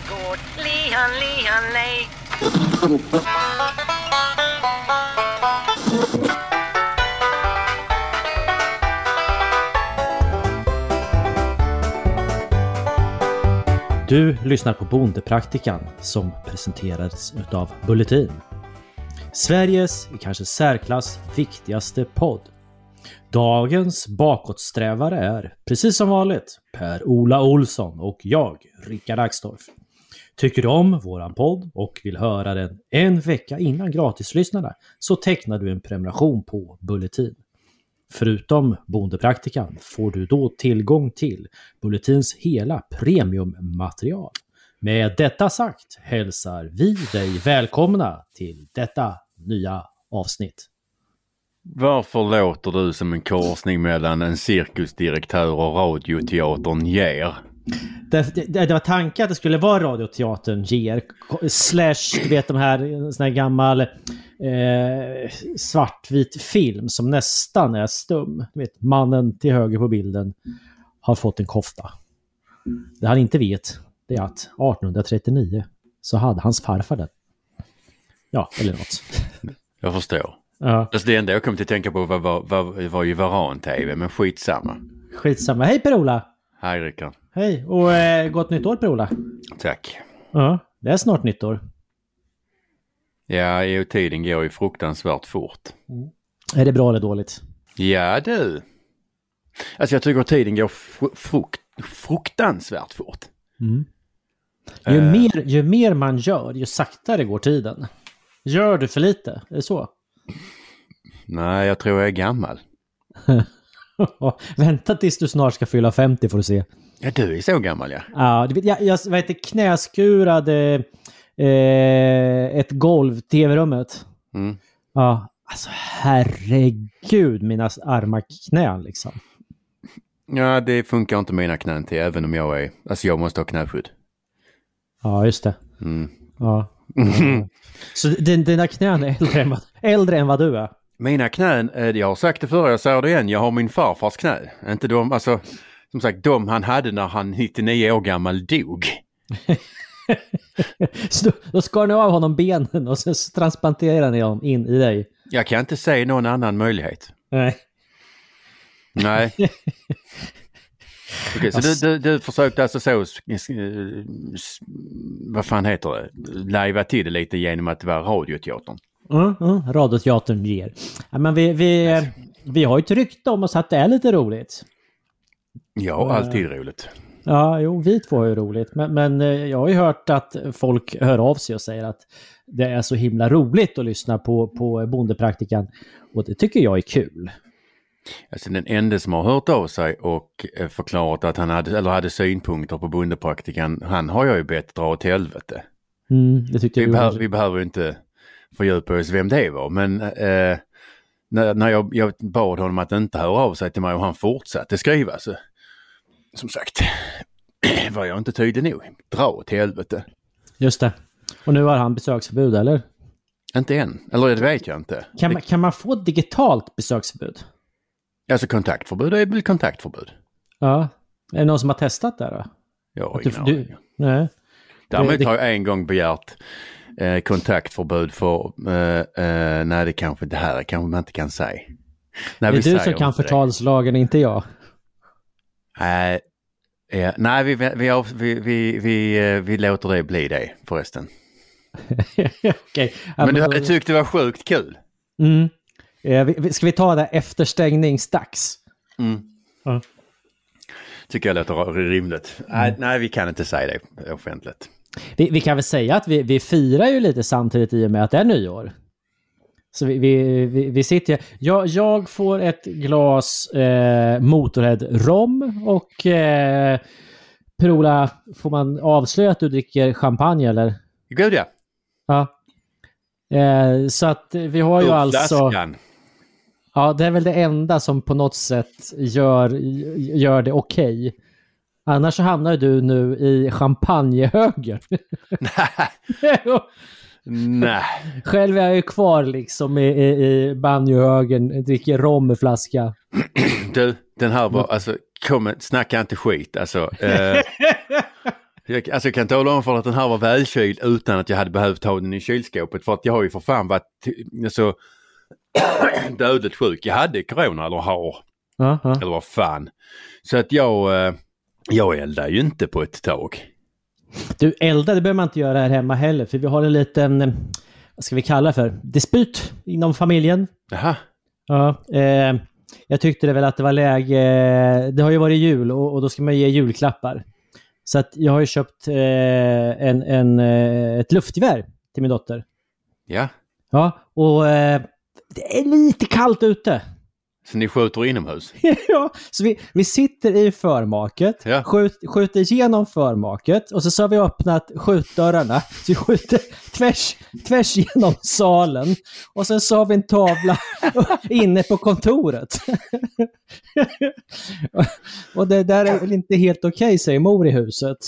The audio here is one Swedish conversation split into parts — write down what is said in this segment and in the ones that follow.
gård. Lihan, lihan, lej. Du lyssnar på Bondepraktikan som presenterades utav Bulletin. Sveriges, i kanske särklass, viktigaste podd. Dagens bakåtsträvare är, precis som vanligt, Per-Ola Olsson och jag, Rickard Axdorff. Tycker du om våran podd och vill höra den en vecka innan gratislyssnarna så tecknar du en prenumeration på Bulletin. Förutom Bondepraktikan får du då tillgång till Bulletins hela premiummaterial. Med detta sagt hälsar vi dig välkomna till detta nya avsnitt. Varför låter du som en korsning mellan en cirkusdirektör och radioteatern Ger? Det, det, det var tanken att det skulle vara Radioteatern ger. Slash, du vet de här, sån här gammal eh, svartvit film som nästan är stum. Du vet, mannen till höger på bilden har fått en kofta. Det han inte vet, det är att 1839 så hade hans farfar den. Ja, eller något. Jag förstår. Ja, Alltså det enda jag kom till att tänka på var, var, var, var ju Varan-TV, men skitsamma. skitsamma. Hej Per-Ola! Hej Rickard. Hej! Och eh, gott nytt år Per-Ola! Tack. Ja, det är snart nytt år. Ja, tiden går ju fruktansvärt fort. Är det bra eller dåligt? Ja du. Alltså jag tycker att tiden går fru- frukt, fruktansvärt fort. Ju, Eh. mer, ju mer man gör, ju saktare går tiden. Gör du för lite? Är det så? Nej, jag tror jag är gammal. Vänta tills du snart ska fylla 50 får du se. Ja, du är så gammal ja. Ja, vet, jag, jag vad heter, knäskurade eh, ett golv, tv-rummet. Mm. Ja, alltså herregud mina arma knän liksom. Ja, det funkar inte mina knän till även om jag är, alltså jag måste ha knäskydd. Ja, just det. Mm. Ja. Så din, dina knän är äldre än, vad, äldre än vad du är? Mina knän, eh, jag har sagt det förr, jag säger det igen, jag har min farfars knä. Inte de, alltså, som sagt, de han hade när han 99 år gammal dog. Så då, skar ni av honom benen och sen transplanterade ni dem in i dig. Jag kan inte se någon annan möjlighet. Nej. Nej. Okej, så du, du, du försökte alltså så, s- vad fan heter det, lajva till det lite genom att det var radioteatern. Mm, mm, Radioteatern ger. Ja, men vi, vi, vi har ju ett rykte om oss att det är lite roligt. Ja, alltid roligt. Ja, jo, vi två har ju roligt. Men, men eh, jag har ju hört att folk hör av sig och säger att det är så himla roligt att lyssna på, på Bondepraktikan. Och det tycker jag är kul. Alltså den enda som har hört av sig och eh, förklarat att han hade, eller hade synpunkter på bondepraktikan, han har jag ju bett dra åt helvete. Mm, det tyckte Vi, behöver, var- vi behöver inte fördjupa oss vem det var, men eh, när, när jag, jag bad honom att inte höra av sig till mig och han fortsatte skriva så, som sagt, var jag inte tydlig nog. Dra åt helvete. Just det. Och nu har han besöksförbud, eller? Inte än, eller det vet jag inte. Kan man, kan man få digitalt besöksförbud? Alltså kontaktförbud är väl kontaktförbud. Ja. Är det någon som har testat det då? Du- ingen du- aning. Nej. Däremot har jag en gång begärt eh, kontaktförbud för, eh, eh, nej det kanske, det här kanske man inte kan säga. Nej, Det är du som kan förtalslagen, inte jag. Nej, nej vi, vi, vi, vi, vi, eh, vi låter det bli det förresten. Ja, Men du hade tyckt det var sjukt kul. Mm. Eh, Ska vi ta det efter stängningsdags? Mm. Ja. Tycker jag låter rimligt. Nej, nej, vi kan inte säga det offentligt. Vi, vi kan väl säga att vi, vi firar ju lite samtidigt i och med att det är nyår. Så vi, vi, vi, vi sitter. Jag, jag får ett glas eh, Motorhead rom och eh, Per-Ola, får man avslöja att du dricker champagne eller? Gud ja. Ja. Eh, så att vi har ju alltså... Ja, det är väl det enda som på något sätt gör, gör det okej. Annars så hamnar du nu i champagnehögen. Nej. Själv är jag ju kvar liksom i, i, i banjohögen, dricker rom med flaska. Du, den här var, alltså, kom, snacka inte skit. Alltså, eh, Jag, alltså jag kan tala om för att den här var välkyld utan att jag hade behövt ha den i kylskåpet. För att jag har ju för fan varit alltså, dödligt sjuk. Jag hade corona eller har. Ja. Eller vad fan. Så att jag, eh, jag eldar ju inte på ett tag. Du, elda det behöver man inte göra här hemma heller, för vi har en liten, eh, vad ska vi kalla det för, dispyt inom familjen. Jaha. Ja, eh, jag tyckte det väl att det var läge, det har ju varit jul och, och då ska man ge julklappar. Så att jag har ju köpt eh, en, en, eh, ett luftgevär till min dotter. Ja. Ja, och eh, det är lite kallt ute. Så ni skjuter inomhus? ja, så vi, vi sitter i förmaket, Ja. skjut, skjuter igenom förmaket och så, så har vi öppnat skjutdörrarna. Så vi skjuter tvärs, tvärs genom salen. Och sen så har vi en tavla inne på kontoret. och det där är väl inte helt okej, säger mor i huset.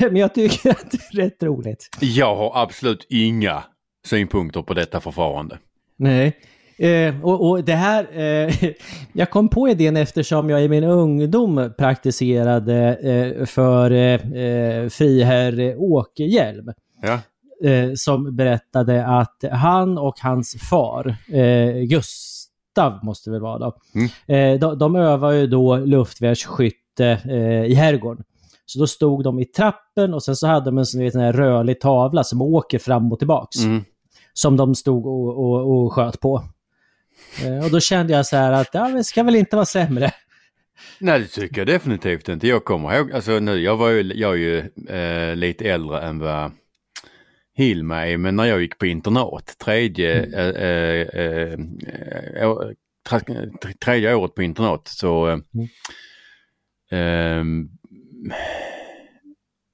Men jag tycker att det är rätt roligt. Jag har absolut inga synpunkter på detta förfarande. Nej. Eh, och, och det här, eh, jag kom på idén eftersom jag i min ungdom praktiserade eh, för eh, eh, friherr Åkerhielm. Ja. Eh, som berättade att han och hans far, eh, Gustav måste det väl vara då, Mm. eh, de, de övar ju då luftvärnsskytte i herrgården. Så då stod de i trappen och sen så hade de en sån, vet, sån här rörlig tavla som åker fram och tillbaks Mm. som de stod och, och, och sköt på. Eh, och då kände jag så här att ja, det ska väl inte vara sämre. Nej det tycker jag definitivt inte. Jag kommer ihåg, alltså nu, jag var ju, jag är ju eh, lite äldre än vad Hilma är, men när jag gick på internat, tredje, eh, eh, eh, tra- tredje året på internat så eh, ehm,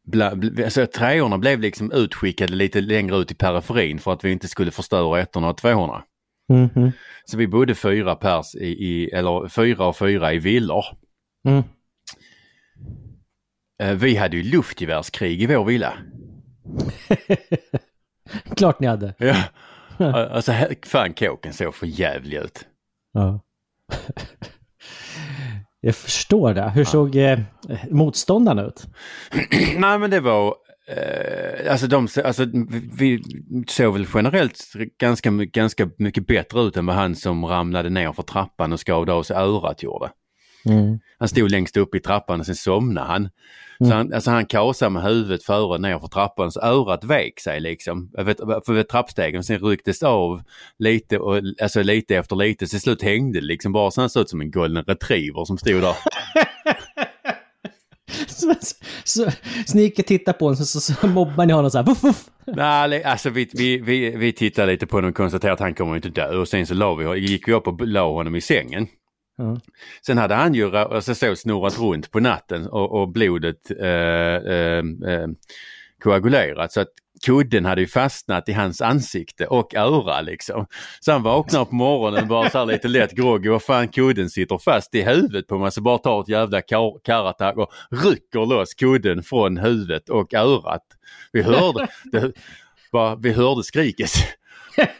bla, bla, alltså, treorna blev liksom utskickade lite längre ut i periferin för att vi inte skulle förstöra ettorna och tvåorna. Mhm. Så vi bodde fyra pers i, i eller fyra och fyra i villor. Mm. Eh, Vi hade ju luftgevärskrig i vår villa. Klart ni hade. Ja. Alltså fan kåken såg för jävlig ut. Ja. jag förstår det. Hur såg eh, motståndarna ut? Nej men det var, alltså de, alltså vi såg väl generellt ganska, ganska mycket bättre ut än vad han som ramlade ner för trappan och skavde av sig örat gjorde. Mm. Han stod längst upp i trappan och sen somnade han. Så han, alltså han kasade med huvudet före ner för trappan så örat vek sig liksom. Vet, för vid trappstegen sen rycktes av lite och alltså lite efter lite. Så till slut hängde det liksom bara så han såg ut som en golden retriever som stod där. Så, så, och tittade på honom så, så, så mobbar ni honom så här. Vuff, vuff. Nej, alltså vi, vi, vi, vi tittade lite på honom och konstaterade att han kommer inte dö och sen så la vi, gick vi upp och la honom i sängen. Ja. Sen hade han ju alltså, så snurrat runt på natten och, och blodet eh, eh, eh, koagulerat så att kudden hade ju fastnat i hans ansikte och öra liksom. Så han vaknar på morgonen bara så här lite lätt groggy och fan kudden sitter fast i huvudet på mig så bara tar ett jävla kar- karattack och rycker loss kudden från huvudet och örat. Vi hörde, det, bara, vi hörde skriket.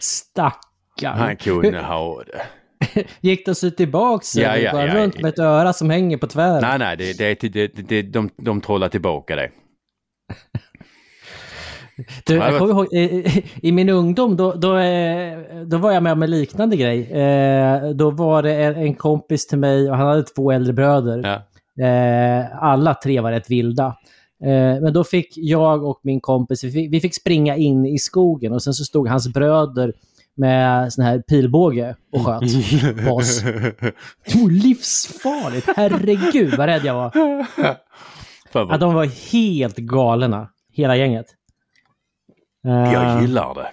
Stackarn. Han kunde ha det. Gick att sy tillbaks? Ja, ja, han ja, runt ja. med ett öra som hänger på tvären? Nej, nej, det, det, det, det, de, de trollar tillbaka det. Du, Ja, jag kommer ihåg, i, i, min ungdom då, då, eh, då var jag med om en liknande grej. Eh, då var det en, en kompis till mig och han hade två äldre bröder. Ja. Eh, alla tre var rätt vilda. Eh, men då fick jag och min kompis, vi fick, vi fick springa in i skogen och sen så stod hans bröder med sån här pilbåge och sköt på oss. Det var livsfarligt, herregud vad rädd jag var. Vad, de var helt galna, hela gänget. Eh, jag gillar det.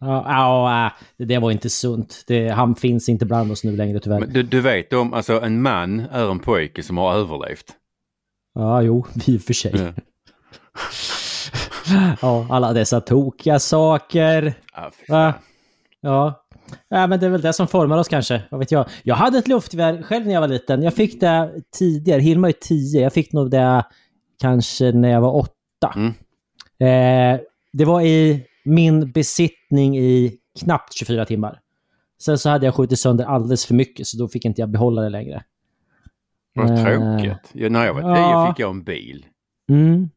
Ja, äh, det där var inte sunt. Det, han finns inte bland oss nu längre tyvärr. Men du, du vet om, alltså en man är en pojke som har överlevt. Ja, jo, i och för sig. Ja. Ja, alla dessa tokiga saker. Ja, Ja. Ja. ja, men det är väl det som formar oss kanske. Vad vet jag. Jag hade ett luftgevär själv när jag var liten. Jag fick det tidigare. Hilma är tio. Jag fick nog det kanske när jag var åtta. Mm. Eh, det var i min besittning i knappt 24 timmar. Sen så hade jag skjutit sönder alldeles för mycket så då fick inte jag behålla det längre. Vad Eh, tråkigt. Ja, när jag var ja. tio fick jag en bil. Mm.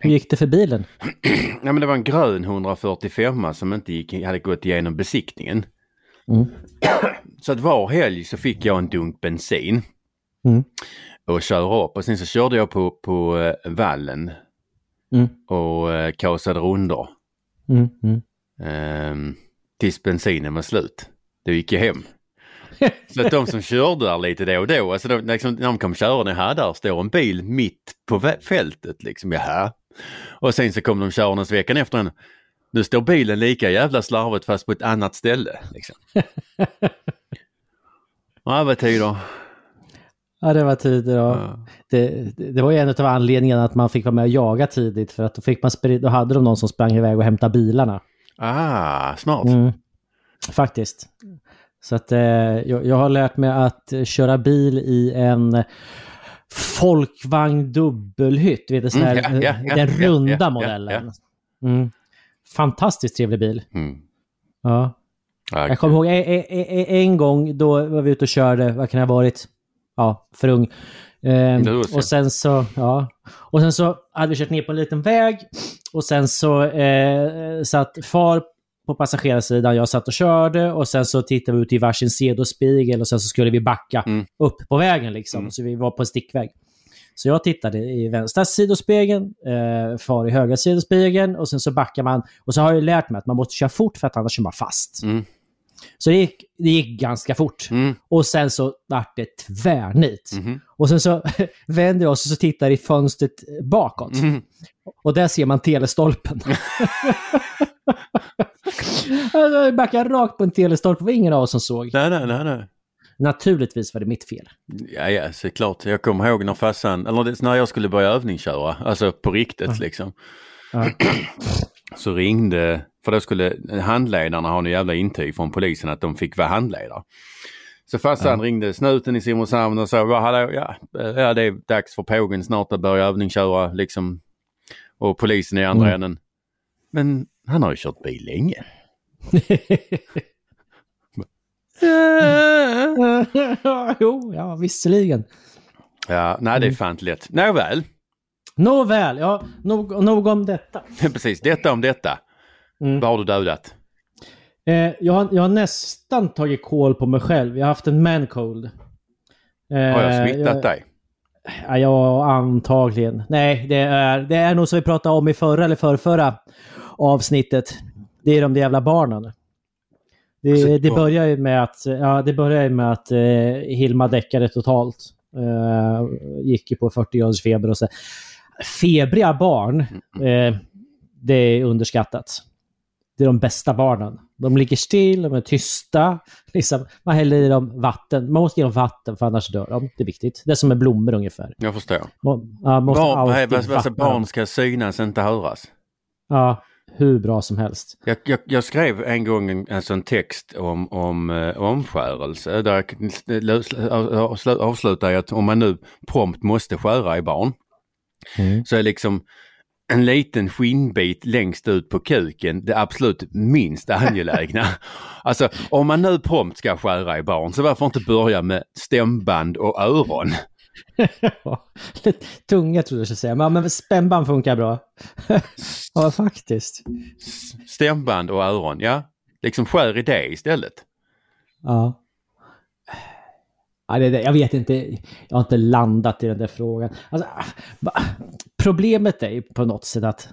Hur gick det för bilen? Ja, men det var en grön 145 som inte gick, hade gått igenom besiktningen. Mm. Så att var helg så fick jag en dunk bensin. Mm. Och köra upp och sen så körde jag på, på eh, vallen Mm. och eh, kasade rundor. Mm. Mm. Ehm, tills bensinen var slut. Då gick jag hem. Så att de som körde där lite då och då, alltså de, liksom, när de kom körande, här där står en bil mitt på fältet liksom, jaha. Och sen så kom de körandes veckan efter en, nu står bilen lika jävla slarvigt fast på ett annat ställe. Liksom. Ja, vad tider. Ja, det var tider Ja. det, det det var ju en av anledningarna att man fick vara med och jaga tidigt för att då, fick man då hade de någon som sprang iväg och hämtade bilarna. Ah, smart. Mm. Faktiskt. Så att eh, jag, jag har lärt mig att köra bil i en folkvagn dubbelhytt. Du vet, sån här, Mm, ja, ja, den ja, runda modellen. Mm. Fantastiskt trevlig bil. Mm. Ja. Ja, Jag kommer ihåg en, en, en- en gång då var vi ute och körde, vad kan det ha varit? Ja, för ung. Ehm, och sen så, ja. Och sen så hade vi kört ner på en liten väg och sen så eh, satt far på passagerarsidan, jag satt och körde och sen så tittade vi ut i varsin sidospegel och sen så skulle vi backa Mm. upp på vägen liksom. Mm. Så vi var på en stickväg. Så jag tittade i vänstra sidospegeln, eh, far i högra sidospegeln och sen så backar man. Och så har jag lärt mig att man måste köra fort för att annars kör man fast. Mm. Så det gick, det gick ganska fort. Mm. Och sen så vart det tvärnit. Mhm. Och sen så vänder jag oss och så tittar i fönstret bakåt. Mm. Och där ser man telestolpen. alltså, jag backade rakt på en telestolpe, det var ingen av oss som såg. Nej, nej, nej, nej. Naturligtvis var det mitt fel. Ja, ja, såklart. Jag kommer ihåg när farsan, eller när jag skulle börja övningsköra, alltså på riktigt liksom. Ja. Så ringde, för då skulle handledarna ha en jävla intyg från polisen att de fick vara handledare. Så farsan ringde snuten i Simrishamn och sa, "Va, hallå, ja, ja, det är dags för pågen snart att börja övningsköra liksom. Och polisen i andra Mm. änden. Men han har ju kört bil länge. jo, ja, visserligen. Ja, nej det är fan inte lätt. Nåväl, Nåväl, ja, nog, nog om detta. precis detta om detta. Mm. Vad har du dödat? Eh, jag, har, jag har nästan tagit koll på mig själv. Jag har haft en mancold. Eh, Har jag smittat jag, dig? Ja, ja, antagligen. Nej, det är, det är nog som vi pratade om i förra eller förrförra avsnittet. Det är de där jävla barnen. Det, Alltså, det ja. börjar ju med att, ja, det börjar med att eh, Hilma däckade totalt. Eh, gick ju på 40 graders feber och så. Febriga barn, Mm. eh, det är underskattat. Det är de bästa barnen. De ligger still, de är tysta. Liksom, man häller i dem vatten. Man måste ge dem vatten för annars dör de. Det är viktigt. Det är som med blommor ungefär. Jag förstår. Må, ja, måste Barn, alltid vattna barn ska synas, inte höras. Ja, hur bra som helst. Jag, jag, jag skrev en gång en, en sån text om, om eh, omskärelse där jag sl- avslu- avslutar jag att om man nu prompt måste skära i barn så är liksom en liten skinnbit längst ut på kuken det absolut minst angelägna. alltså om man nu prompt ska skära i barn så varför inte börja med stämband och öron? Tunga trodde jag skulle säga, men, men spännband funkar bra. ja, faktiskt. Stämband och öron, ja. Liksom skär i det istället. Ja. Ja, det, det, jag vet inte, jag har inte landat i den där frågan. Alltså, problemet är ju på något sätt att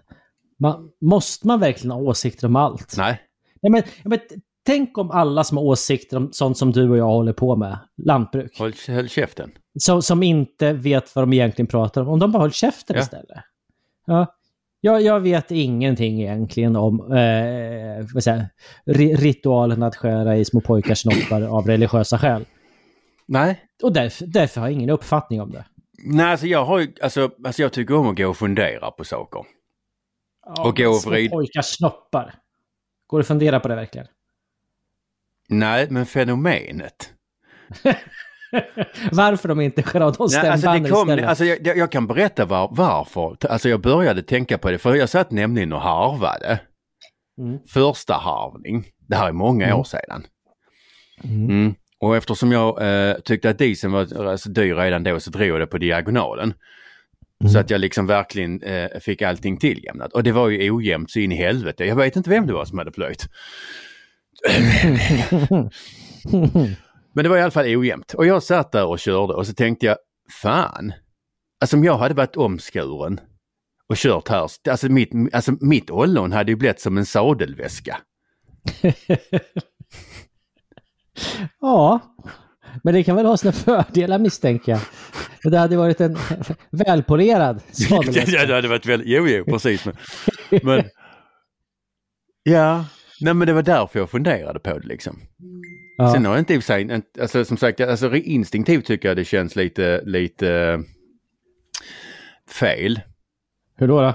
man, måste man verkligen ha åsikter om allt? Nej. Ja, men, ja, men, tänk om alla som har åsikter om sånt som du och jag håller på med, lantbruk, Håll, håll käften. som, som inte vet vad de egentligen pratar om, om de bara höll käften Ja. istället. Ja. Jag, jag vet ingenting egentligen om eh, vad säger, ritualen att skära i små pojkars snoppar av religiösa skäl. Nej. Och därför, därför har jag ingen uppfattning om det. Nej, alltså jag har alltså, alltså jag tycker om att gå och fundera på saker. Ja, Och gå och små vrid- pojkars snoppar. Går det att fundera på det verkligen? Nej, men fenomenet. Varför de inte skär av de Nej, alltså det kom, istället? alltså jag, jag jag kan berätta var, varför. Alltså jag började tänka på det, för jag satt nämligen och harvade. Mm. Första harvning. Det här är många Mm. år sedan. Mm. Mm. Och eftersom jag eh, tyckte att dieseln var alltså, dyr redan då så drog jag det på diagonalen. Mm. Så att jag liksom verkligen eh, fick allting tilllämnat. Och det var ju ojämnt så in i helvete. Jag vet inte vem det var som hade plöjt. Men det var i alla fall ojämnt. Och jag satt där och körde och så tänkte jag, fan. Alltså om jag hade varit omskuren och kört här, alltså mitt, alltså mitt ollon hade ju blivit som en sadelväska. ja, men det kan väl ha sina fördelar misstänker jag. Det hade varit en välpolerad sadelväska. ja, det hade varit väldigt, jo, jo, precis. Men, men ja, nej men det var därför jag funderade på det liksom. Ja. Sen har jag inte i sig, alltså som sagt, alltså instinktivt tycker jag det känns lite, lite fel. Hur då? då?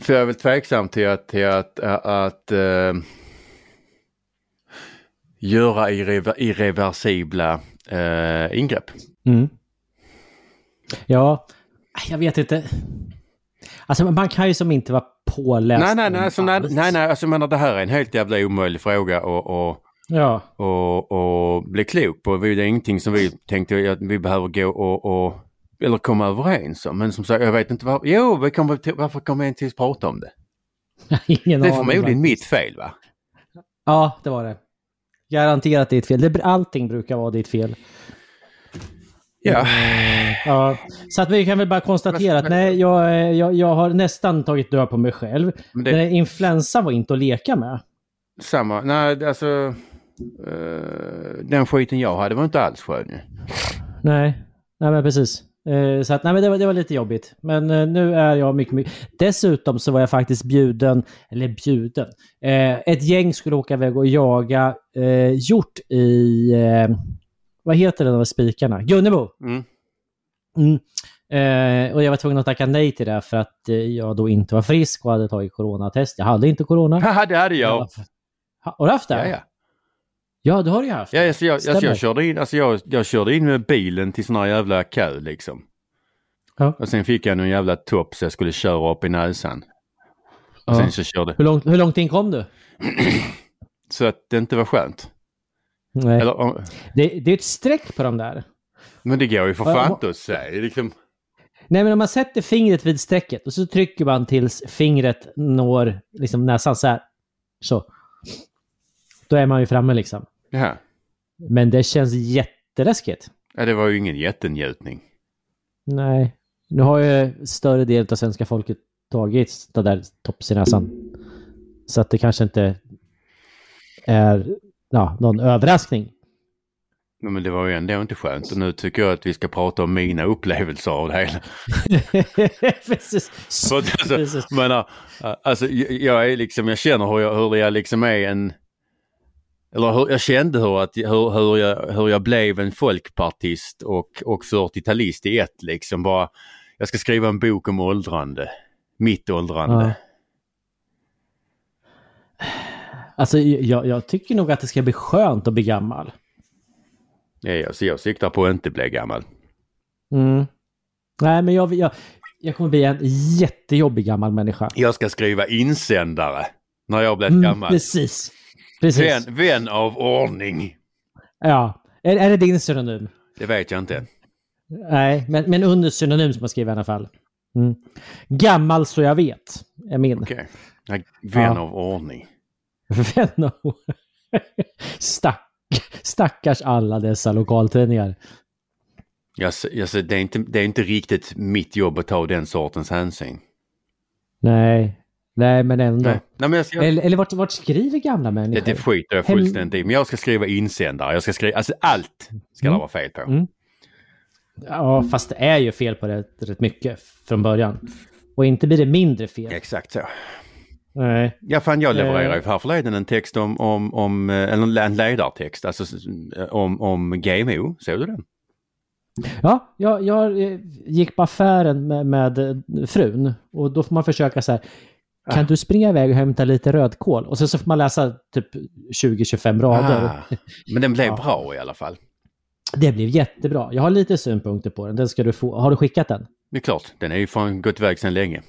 För jag är väl tveksam till att, till att, att, att eh, göra irrever, irreversibla eh, ingrepp. Mm. Ja, jag vet inte. Alltså man kan ju som inte vara påläst. Nej, nej, nej, alltså, nej, nej, nej, alltså menar det här är en helt jävla omöjlig fråga och, och, Ja, och, och bli klok på. Det är ingenting som vi tänkte att vi behöver gå och, och eller komma överens om. Men som sagt, jag vet inte varför. Jo, vi till, varför kommer vi inte ens prata om det? ingen Det är förmodligen mitt fel va? Ja, det var det. Garanterat ditt fel. Det, allting brukar vara ditt fel. Ja. Ja. Så att vi kan väl bara konstatera att nej, jag, jag, jag har nästan tagit död på mig själv. Men Den det, här influensan var inte att leka med. samma, nej alltså. eh, den skiten jag hade var inte alls skön. Nej, nej men precis. Eh, så att, nej, men det, var, det var lite jobbigt. Men eh, nu är jag mycket, mycket... Dessutom så var jag faktiskt bjuden, eller bjuden. Ett gäng skulle åka iväg och jaga hjort i, vad heter det, de här spikarna? Gunnebo! Mm. Mm. Eh, och jag var tvungen att tacka nej till det för att eh, jag då inte var frisk och hade tagit coronatest. Jag hade inte corona. Haha, det hade jag. Ha, har du haft det? Ja, ja. Ja, det har ju haft. Ja, alltså jag, alltså jag, körde in, alltså jag, jag körde in med bilen till sån här jävla kö liksom. Ja. Och sen fick jag någon jävla topp så jag skulle köra upp i näsan. Och Ja. sen så körde, Hur, långt, hur långt in kom du? så att det inte var skönt. Nej. Eller, om- Det, det är ett streck på de där. men det går ju för fan inte att säga. Liksom, Nej, men om man sätter fingret vid strecket och så trycker man tills fingret når liksom näsan så här. Så. Då är man ju framme liksom. ja. Men det känns jätteläskigt. ja, det var ju ingen jättenjutning. Nej. Nu har ju större del av svenska folket tagit det där tops i näsan. Så att det kanske inte är ja, någon överraskning. Men det var ju ändå inte skönt och nu tycker jag att vi ska prata om mina upplevelser av det hela. Precis. Att, alltså, Precis. jag menar, alltså, jag är liksom, jag känner hur jag, hur jag liksom är en... Eller hur, jag kände hur, att, hur, hur, jag, hur jag blev en folkpartist och, och 40-talist i ett liksom. Bara, jag ska skriva en bok om åldrande. Mitt åldrande. Ja. Alltså, jag, jag tycker nog att det ska bli skönt att bli gammal. Ja. Ja, så jag siktar på att inte bli gammal. Mm. Nej, men jag, jag, jag kommer bli en jättejobbig gammal människa. Jag ska skriva insändare när jag blivit Mm, gammal. precis. Precis. Vän, vän av ordning. Ja. Är, är det din synonym? Det vet jag inte. Nej, men, men under synonym som man skriver i alla fall. Mm. Gammal så jag vet, är min. Okej. Nej, Vän Ja. av ordning. Av- Stack, stackars alla dessa lokaltidningar. Jag, ser- det, är inte, det är inte riktigt mitt jobb att ta den sortens hänsyn. Nej, nej men ändå. Nej, Nej men jag, Eller, eller vart, vart skriver gamla det, människor? det skiter jag fullständigt i. Men jag ska skriva insändare. Jag ska skriva, alltså allt ska Mm. det vara fel på. Mm. Ja, fast det är ju fel på det rätt mycket från början. Och inte blir det mindre fel. Exakt så. Nej. Ja, fan jag levererade Eh. ju här förleden en text om, om, om eh, eller en ledartext, alltså eh, om, om GMO. Såg du den? Ja, jag, jag gick på affären med, med frun och då får man försöka så här. Kan Ah. du springa iväg och hämta lite rödkål? Och sen så får man läsa typ 20-25 rader. Ah, men den blev Ja. bra i alla fall. Det blev jättebra. Jag har lite synpunkter på den. Den ska du få. Har du skickat den? Det är klart, den är ju fan gått iväg sedan länge.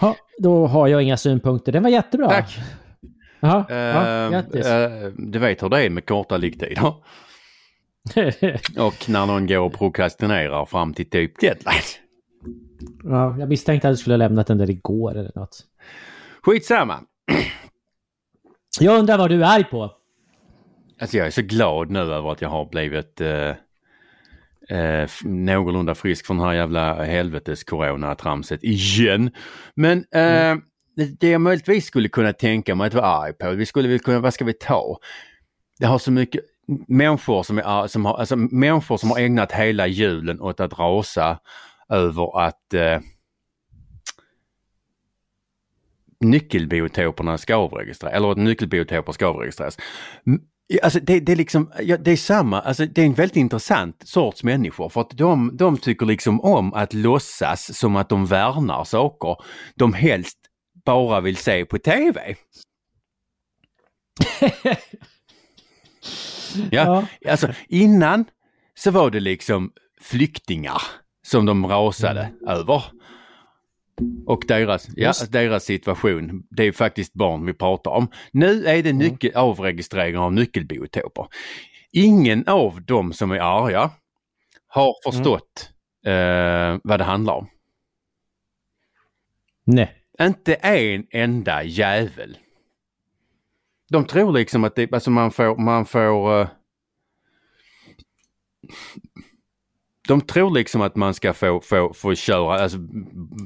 Ja, då har jag inga synpunkter. Den var jättebra. Tack! Jaha, Eh, ja, grattis. eh, du vet hur det är med korta liggtider. Och när någon går och prokrastinerar fram till typ deadline. ja, jag misstänkte att du skulle ha lämnat den där igår eller något. Skitsamma. Jag undrar vad du är arg på? Alltså jag är så glad nu över att jag har blivit eh, eh, någorlunda frisk från det här jävla helvetes coronatramset igen. Men eh, det, det jag möjligtvis skulle kunna tänka mig att vara arg på, vi skulle väl kunna, vad ska vi ta? Det har så mycket människor som, är, ar- som har, alltså människor som har ägnat hela julen åt att rasa över att eh, nyckelbiotoperna ska avregistreras, eller att nyckelbiotoper ska avregistreras. Alltså det, det är liksom, ja, det är samma, alltså det är en väldigt intressant sorts människor för att de, de tycker liksom om att låtsas som att de värnar saker de helst bara vill se på TV. Ja, alltså innan så var det liksom flyktingar som de rasade över. Och deras, ja, Just. deras situation, det är faktiskt barn vi pratar om. Nu är det nyckel, avregistrering av nyckelbiotoper. Ingen av dem som är arga har förstått eh, vad det handlar om. Nej. Inte en enda jävel. De tror liksom att det, alltså man får, man får eh, De tror liksom att man ska få, få, få köra, alltså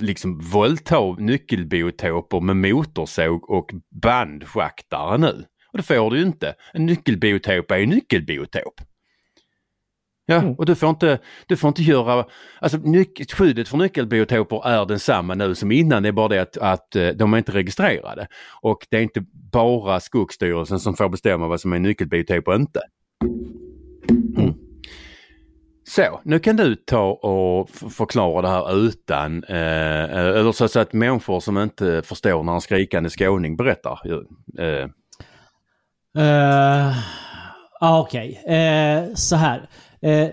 liksom våldta nyckelbiotoper med motorsåg och bandschaktare nu. Och det får du ju inte. En nyckelbiotop är en nyckelbiotop. Ja, Mm. och du får inte, du får inte göra, alltså nyc- skyddet för nyckelbiotoper är densamma nu som innan, det är bara det att, att eh, de är inte registrerade. Och det är inte bara Skogsstyrelsen som får bestämma vad som är nyckelbiotop och inte. Så, nu kan du ta och förklara det här utan, eh, eh, eller så så att människor som inte förstår när en skrikande skåning berättar. Eh, Uh, Okej, Okej, uh, så här. Uh,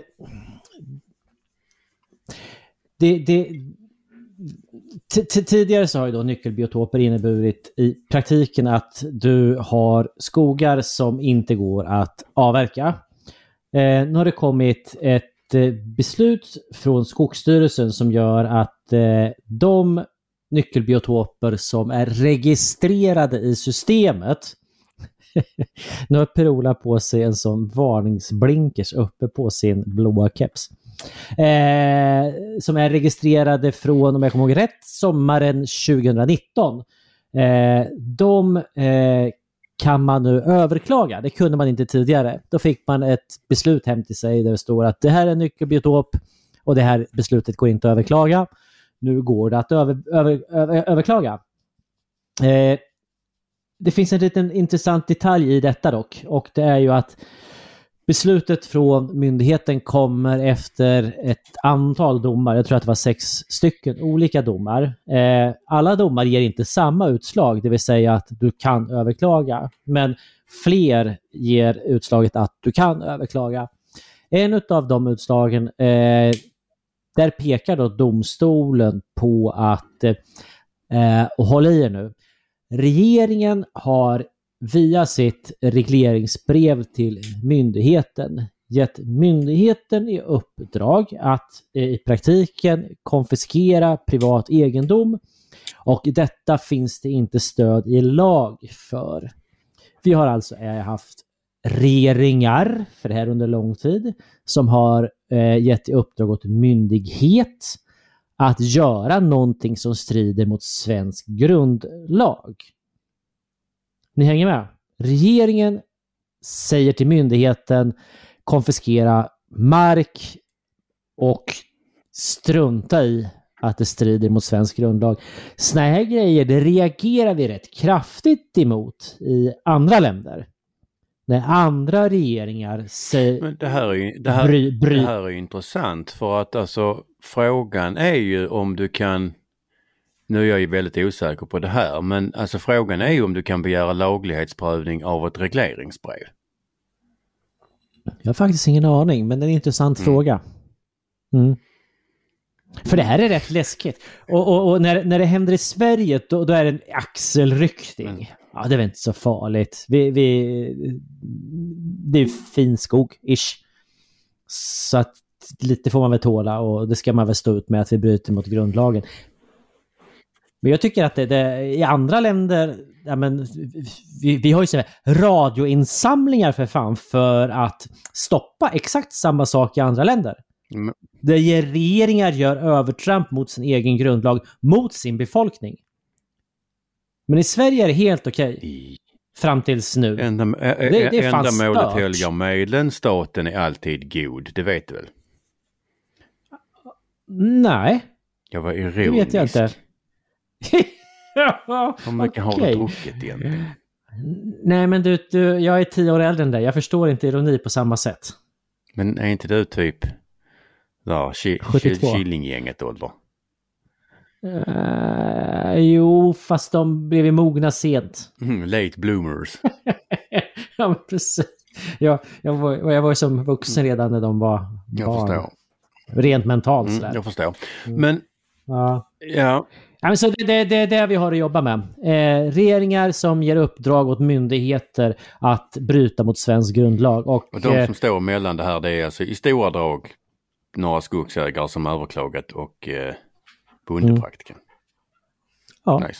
det, det, tidigare så har ju då nyckelbiotoper inneburit i praktiken att du har skogar som inte går att avverka. Eh, nu har det kommit ett beslut från Skogsstyrelsen som gör att eh, de nyckelbiotoper som är registrerade i systemet nu har Per-Ola på sig en sån varningsblinkers uppe på sin blåa keps. Eh, som är registrerade från, om jag kommer ihåg rätt, sommaren 2019. Eh, de eh, kan man nu överklaga. Det kunde man inte tidigare. Då fick man ett beslut hem till sig där det står att det här är en nyckelbiotop och det här beslutet går inte att överklaga. Nu går det att över, över, över, överklaga. Eh, det finns en liten intressant detalj i detta dock och det är ju att beslutet från myndigheten kommer efter ett antal domar. Jag tror att det var sex stycken olika domar. Eh, alla domar ger inte samma utslag, det vill säga att du kan överklaga. Men fler ger utslaget att du kan överklaga. En av de utslagen, eh, där pekar då domstolen på att, eh, och håll i er nu, Regeringen har via sitt regleringsbrev till myndigheten gett myndigheten i uppdrag att eh, i praktiken konfiskera privat egendom och detta finns det inte stöd i lag för. Vi har alltså eh, haft regeringar, för det här under lång tid, som har eh, gett i uppdrag åt myndighet att göra någonting som strider mot svensk grundlag. Ni hänger med? Regeringen säger till myndigheten konfiskera mark och strunta i att det strider mot svensk grundlag. Såna här grejer, det reagerar vi rätt kraftigt emot i andra länder. När andra regeringar säger... Men det här är ju, det här, Bry- bry- Det här är intressant för att alltså frågan är ju om du kan nu är jag ju väldigt osäker på det här men alltså frågan är ju om du kan begära laglighetsprövning av ett regleringsbrev. Jag har faktiskt ingen aning, men det är en intressant fråga. Mm. För det här är rätt läskigt. Och, och, och när, när det händer i Sverige, då, då är det en axelryckning. Mm. Ja, det är väl inte så farligt. Vi, vi, det är fin skog, ish. Så att lite får man väl tåla och det ska man väl stå ut med att vi bryter mot grundlagen. Men jag tycker att det, det i andra länder, ja men, vi, vi har ju så här radioinsamlingar för fan för att stoppa exakt samma sak i andra länder. Mm. Där regeringar gör övertramp mot sin egen grundlag, mot sin befolkning. Men i Sverige är det helt okej. I- Fram tills nu. Ända, ä, ä, Det- det är fan ändamålet helgar medlen. Staten är alltid god. Det vet du väl? Nej, Jag var det ironisk. vet jag inte. Hur mycket har Okej. du druckit egentligen? Nej, men du, du, jag är tio år äldre än dig. Jag förstår inte ironi på samma sätt. Men är inte du typ där, ki, 72. ki, Killinggänget ålder? Uh, jo, fast de blev ju mogna sent. Mm, late bloomers. ja, men precis. Jag, jag, var, jag var ju som vuxen redan när de var Jag barn. förstår. Rent mentalt Mm, sådär. jag förstår. Men Ja. ja, Ja, men så det, det, det är det vi har att jobba med. Eh, regeringar som ger uppdrag åt myndigheter att bryta mot svensk grundlag. Och, och de eh, som står mellan det här det är alltså i stora drag några skogsägare som överklagat och eh, bondepraktiken. ja, Nice.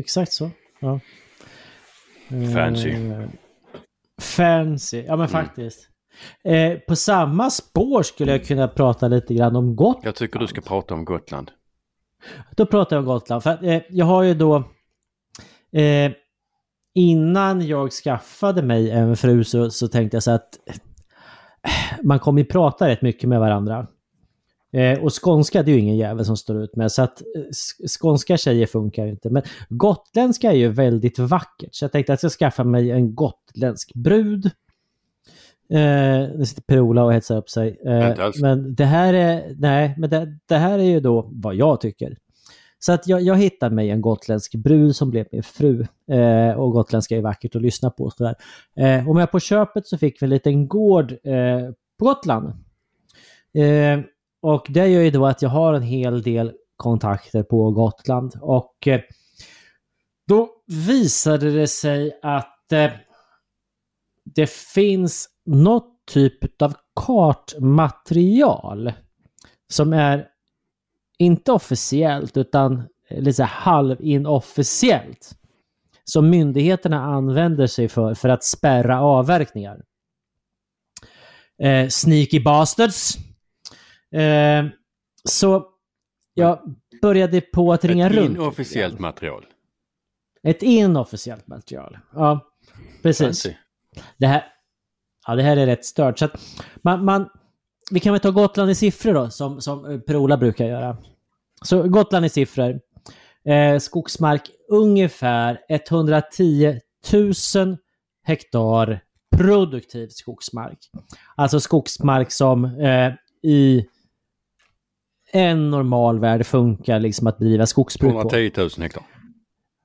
exakt så. Ja. Fancy. Eh, fancy, ja men faktiskt. Eh, på samma spår skulle jag kunna prata lite grann om Gotland. Jag tycker du ska prata om Gotland. Då pratar jag om Gotland. För att, eh, jag har ju då... Eh, innan jag skaffade mig en fru så, så tänkte jag så att eh, man kommer ju prata rätt mycket med varandra. Eh, och skånska det är ju ingen jävel som står ut med. Så att eh, skånska tjejer funkar ju inte. Men gotländska är ju väldigt vackert. Så jag tänkte att jag ska skaffa mig en gotländsk brud. Eh, nu sitter Per-Ola och hetsar upp sig. Eh, men det här är, nej, men det, det här är ju då vad jag tycker. Så att jag, jag hittade mig en gotländsk brud som blev min fru. Eh, och gotländska är vackert att lyssna på. Sådär. Eh, och med på köpet så fick vi en liten gård eh, på Gotland. Eh, och det gör ju då att jag har en hel del kontakter på Gotland. Och eh, då visade det sig att eh, det finns något typ av kartmaterial som är inte officiellt utan lite halvinofficiellt. Som myndigheterna använder sig för för att spärra avverkningar. Eh, sneaky bastards. Eh, så jag började på att ringa Ett runt. inofficiellt material. Ett inofficiellt material. Ja, precis. Det här, ja, det här är rätt stört. Så att man, man, vi kan väl ta Gotland i siffror då, som, som eh, Per-Ola brukar göra. Så Gotland i siffror. Eh, skogsmark ungefär 110 000 hektar produktiv skogsmark. Alltså skogsmark som eh, i en normal värld funkar liksom att bedriva skogsbruk på. 110 000 hektar.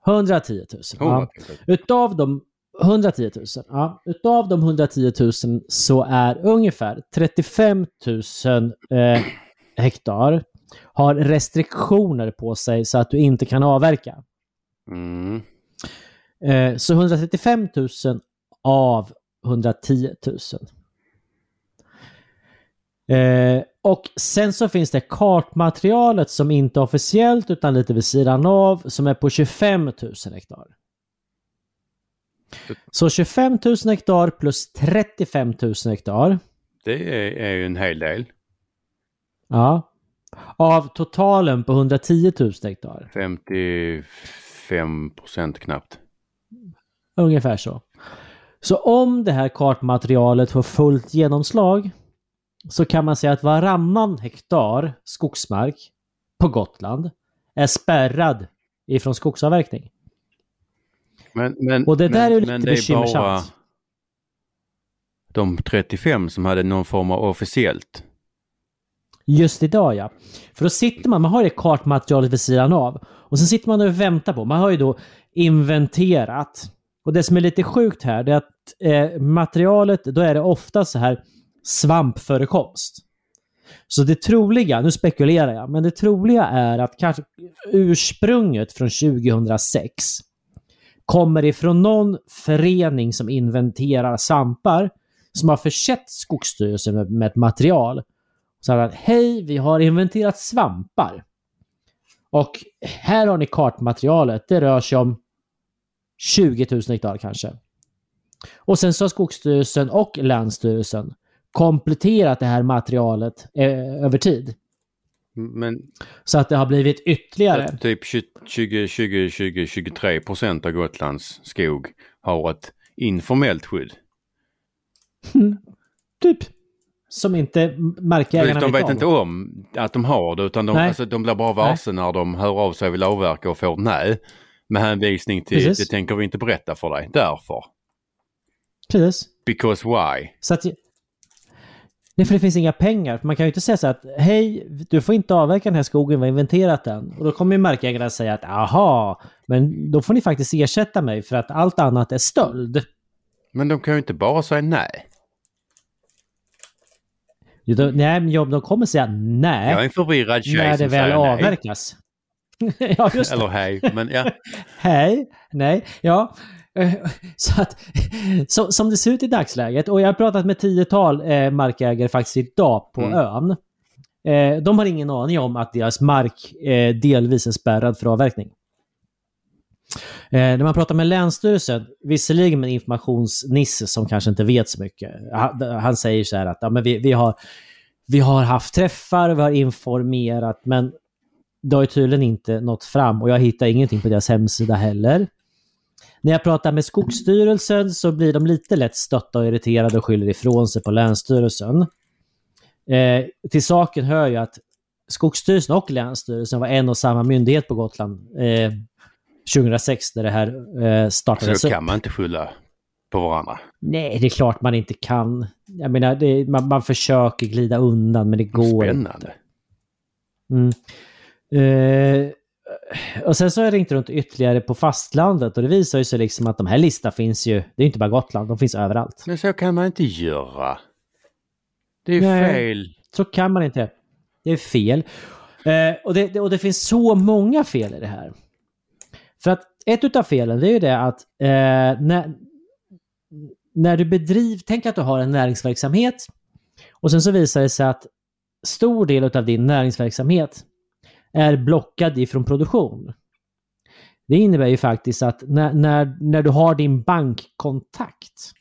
110 000. Ja. 110 000. Utav de 110 000, ja. Utav de 110 000 så är ungefär 35 000 eh, hektar har restriktioner på sig så att du inte kan avverka. Mm. Eh, så 135 000 av 110 000. Eh, och sen så finns det kartmaterialet som inte är officiellt utan lite vid sidan av som är på 25 000 hektar. Så 25 000 hektar plus 35 000 hektar. Det är, ju en hel del. Ja. Av totalen på 110 000 hektar. 55 procent knappt. Ungefär så. Så om det här kartmaterialet får fullt genomslag så kan man säga att varannan hektar skogsmark på Gotland är spärrad ifrån skogsavverkning. Men, men, Och det där men, är ju lite men det är bara bekymmersamt. de 35 som hade någon form av officiellt. Just idag ja. För då sitter man, man har det kartmaterialet vid sidan av. Och så sitter man och väntar på, man har ju då inventerat. Och det som är lite sjukt här, det är att eh, materialet, då är det ofta så här svampförekomst. Så det troliga, nu spekulerar jag, men det troliga är att kanske ursprunget från 2006 kommer ifrån någon förening som inventerar svampar som har försett Skogsstyrelsen med, med ett material. Så att hej, vi har inventerat svampar. Och här har ni kartmaterialet. Det rör sig om 20 000 hektar kanske. Och sen så har Skogsstyrelsen och Länsstyrelsen kompletterat det här materialet eh, över tid. Men Så att det har blivit ytterligare. typ 20-23 procent av Gotlands skog har ett informellt skydd. Typ. Som inte markägarna de vet om. inte om att de har det utan de, Nej. alltså, de blir bara varse när de hör av sig och vill avverka och får nej. Med hänvisning till Precis. det tänker vi inte berätta för dig. Därför. Precis. Because why? Så att... Nej, för det finns inga pengar. Man kan ju inte säga så att hej, du får inte avverka den här skogen, vi har inventerat den. Och då kommer ju markägarna säga att aha, men då får ni faktiskt ersätta mig för att allt annat är stöld. Men de kan ju inte bara säga nej. Jo, då, nej, men de kommer säga nej Jag är en förvirrad tjej när det väl nej. avverkas. ja, just det. Eller hej, men ja. Hej, nej, ja. Eh, Så att, så, som det ser ut i dagsläget, och jag har pratat med tiotal eh, markägare faktiskt idag på Mm. ön. Eh, de har ingen aning om att deras mark delvis är spärrad för avverkning. Eh, när man pratar med Länsstyrelsen, visserligen med en informationsnisse som kanske inte vet så mycket. Han, han säger så här att ja, men vi, vi, har, vi har haft träffar, vi har informerat, men det har ju tydligen inte nått fram och jag hittar ingenting på deras hemsida heller. När jag pratar med Skogsstyrelsen så blir de lite lätt stötta och irriterade och skyller ifrån sig på Länsstyrelsen. Eh, till saken hör ju att Skogsstyrelsen och Länsstyrelsen var en och samma myndighet på Gotland eh, 2006 när det här eh, Så startades då upp. kan man inte skylla på varandra. Nej, det är klart man inte kan. Jag menar, det, man, man försöker glida undan men det går inte. Spännande. Mm. Eh, och sen så har jag ringt runt ytterligare på fastlandet och det visar ju sig liksom att de här listorna finns ju, det är inte bara Gotland, de finns överallt. Men så kan man inte göra. Det är Nej. fel. Så kan man inte. Det är fel. Eh, och, det, och det finns så många fel i det här. För att ett utav felen det är ju det att eh, när, när du bedriver, tänk att du har en näringsverksamhet och sen så visar det sig att stor del av din näringsverksamhet är blockad ifrån produktion. Det innebär ju faktiskt att när, när, när du har din bankkontakt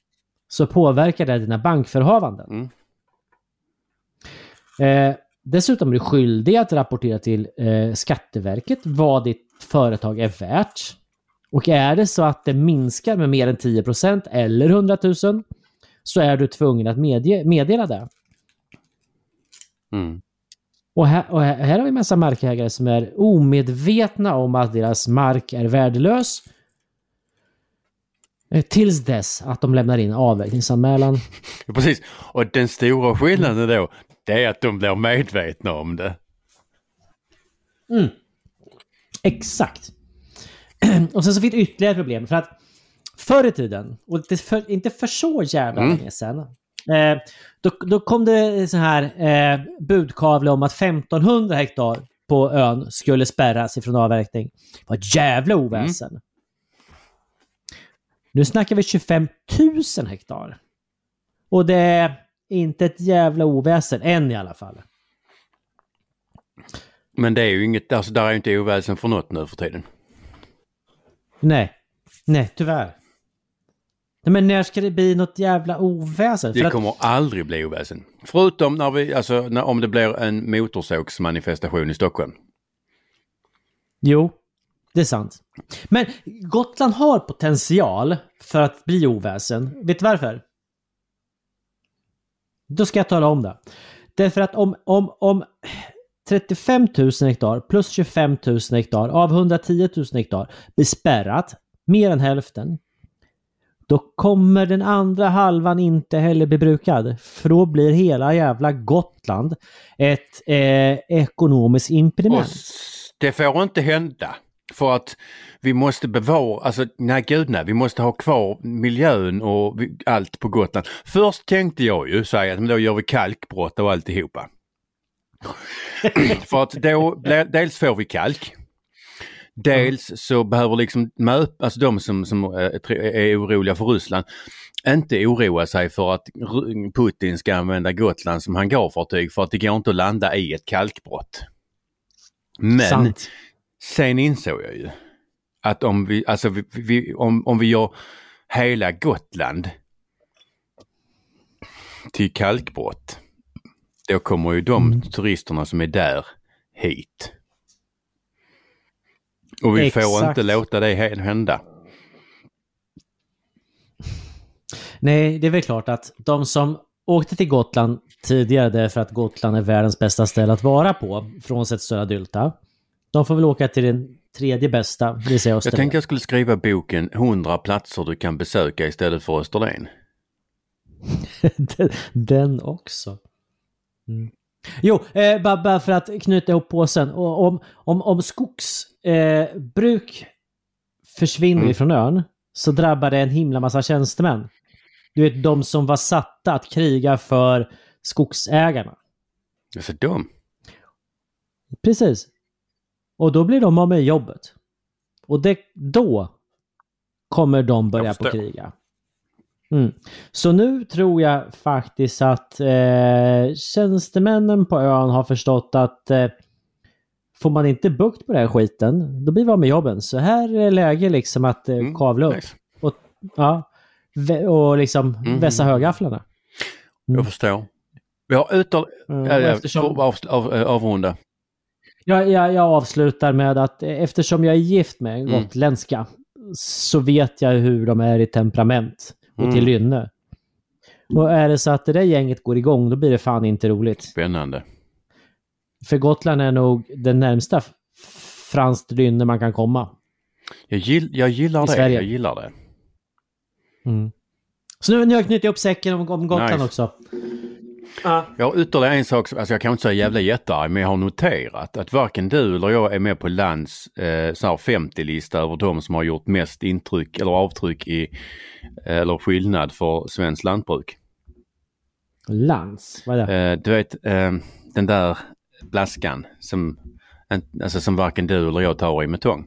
så påverkar det dina bankförhavanden. Mm. Eh, dessutom är du skyldig att rapportera till eh, Skatteverket vad ditt företag är värt. Och är det så att det minskar med mer än 10% eller 100 000 så är du tvungen att medge, meddela det. Mm. Och här, och här, har vi en massa markägare som är omedvetna om att deras mark är värdelös. eh, Tills dess att de lämnar in avverkningsanmälan. Ja, Precis. Och den stora skillnaden då, det är att de blir medvetna om det. Exakt. Och sen så finns det ytterligare problem. För att förr i tiden, och för, inte för så jävla Mm. länge sedan, eh, då, då kom det så här eh, budkavle om att 1500 hektar på ön skulle spärras ifrån avverkning. Ett jävla oväsen. Nu snackar vi 25 000 hektar. Och det är inte ett jävla oväsen, än i alla fall. Men det är ju inget, alltså där är ju inte oväsen för något nu för tiden. Nej. Nej, tyvärr. Nej, men när ska det bli något jävla oväsen? För Det att, kommer aldrig bli oväsen. Förutom när vi, alltså när, om det blir en motorsågsmanifestation i Stockholm. Jo, det är sant. Men Gotland har potential för att bli oväsen. Vet du varför? Då ska jag tala om det. Därför att om, om, om 35 000 hektar plus 25 000 hektar av 110 000 hektar blir spärrat, mer än hälften, då kommer den andra halvan inte heller bli brukad. För då blir hela jävla Gotland ett eh, ekonomiskt impediment. Och det får inte hända. För att vi måste bevara, alltså nej gud nej, vi måste ha kvar miljön och allt på Gotland. Först tänkte jag ju säga att då gör vi kalkbrott och alltihopa. För att då, dels får vi kalk. Dels så behöver liksom alltså de som, som eh, är oroliga för Ryssland inte oroa sig för att Putin ska använda Gotland som hangarfartyg för att det går inte att landa i ett kalkbrott. Men Sant. sen insåg jag ju att om vi, alltså vi, vi, om, om vi gör hela Gotland till kalkbrott, då kommer ju de Mm. turisterna som är där hit. Och vi får Exakt. inte låta det hä- hända. Nej, det är väl klart att de som åkte till Gotland tidigare därför att Gotland är världens bästa ställe att vara på, frånsett Södra Dylta. De får väl åka till den tredje bästa, det vill säga Jag Österlen. tänkte jag skulle skriva boken 100 platser du kan besöka istället för Österlen. Den- Den också. Mm. Jo, eh, bara, bara för att knyta ihop påsen. Och om, om, om skogsbruk eh, bruk försvinner Mm. ifrån ön så drabbar det en himla massa tjänstemän. Du vet, de som var satta att kriga för skogsägarna. Alltså de. Precis. Och då blir de av med jobbet. Och det, då kommer de börja på kriga. Mm. Så nu tror jag faktiskt att eh, tjänstemännen på ön har förstått att eh, får man inte bukt på den här skiten, då blir vi av med jobben. Så här är läge liksom att eh, Mm, kavla upp nice. och, ja, och liksom Mhm. vässa högafflarna. Mm. Jag förstår. Vi har utal... Mm, och eftersom- får av, av, äh, avrunda. Jag, jag, jag avslutar med att eh, eftersom jag är gift med en Mm. gotländska så vet jag hur de är i temperament och Mm. till lynne. Och är det så att det där gänget går igång, då blir det fan inte roligt. Spännande. För Gotland är nog den närmsta franskt lynne man kan komma. Jag, gill, jag gillar I det. Sverige. Jag gillar det. Så nu, nu har jag knutit upp säcken om, om Gotland Nice. också. Ja. Jag har ytterligare en sak, alltså jag kan inte säga jävla jättearg, men jag har noterat att varken du eller jag är med på lands eh, så här 50-lista över de som har gjort mest intryck eller avtryck i, eller skillnad för svenskt lantbruk. Lans, vad är det? Eh, du vet eh, den där blaskan som, alltså som varken du eller jag tar i med tång.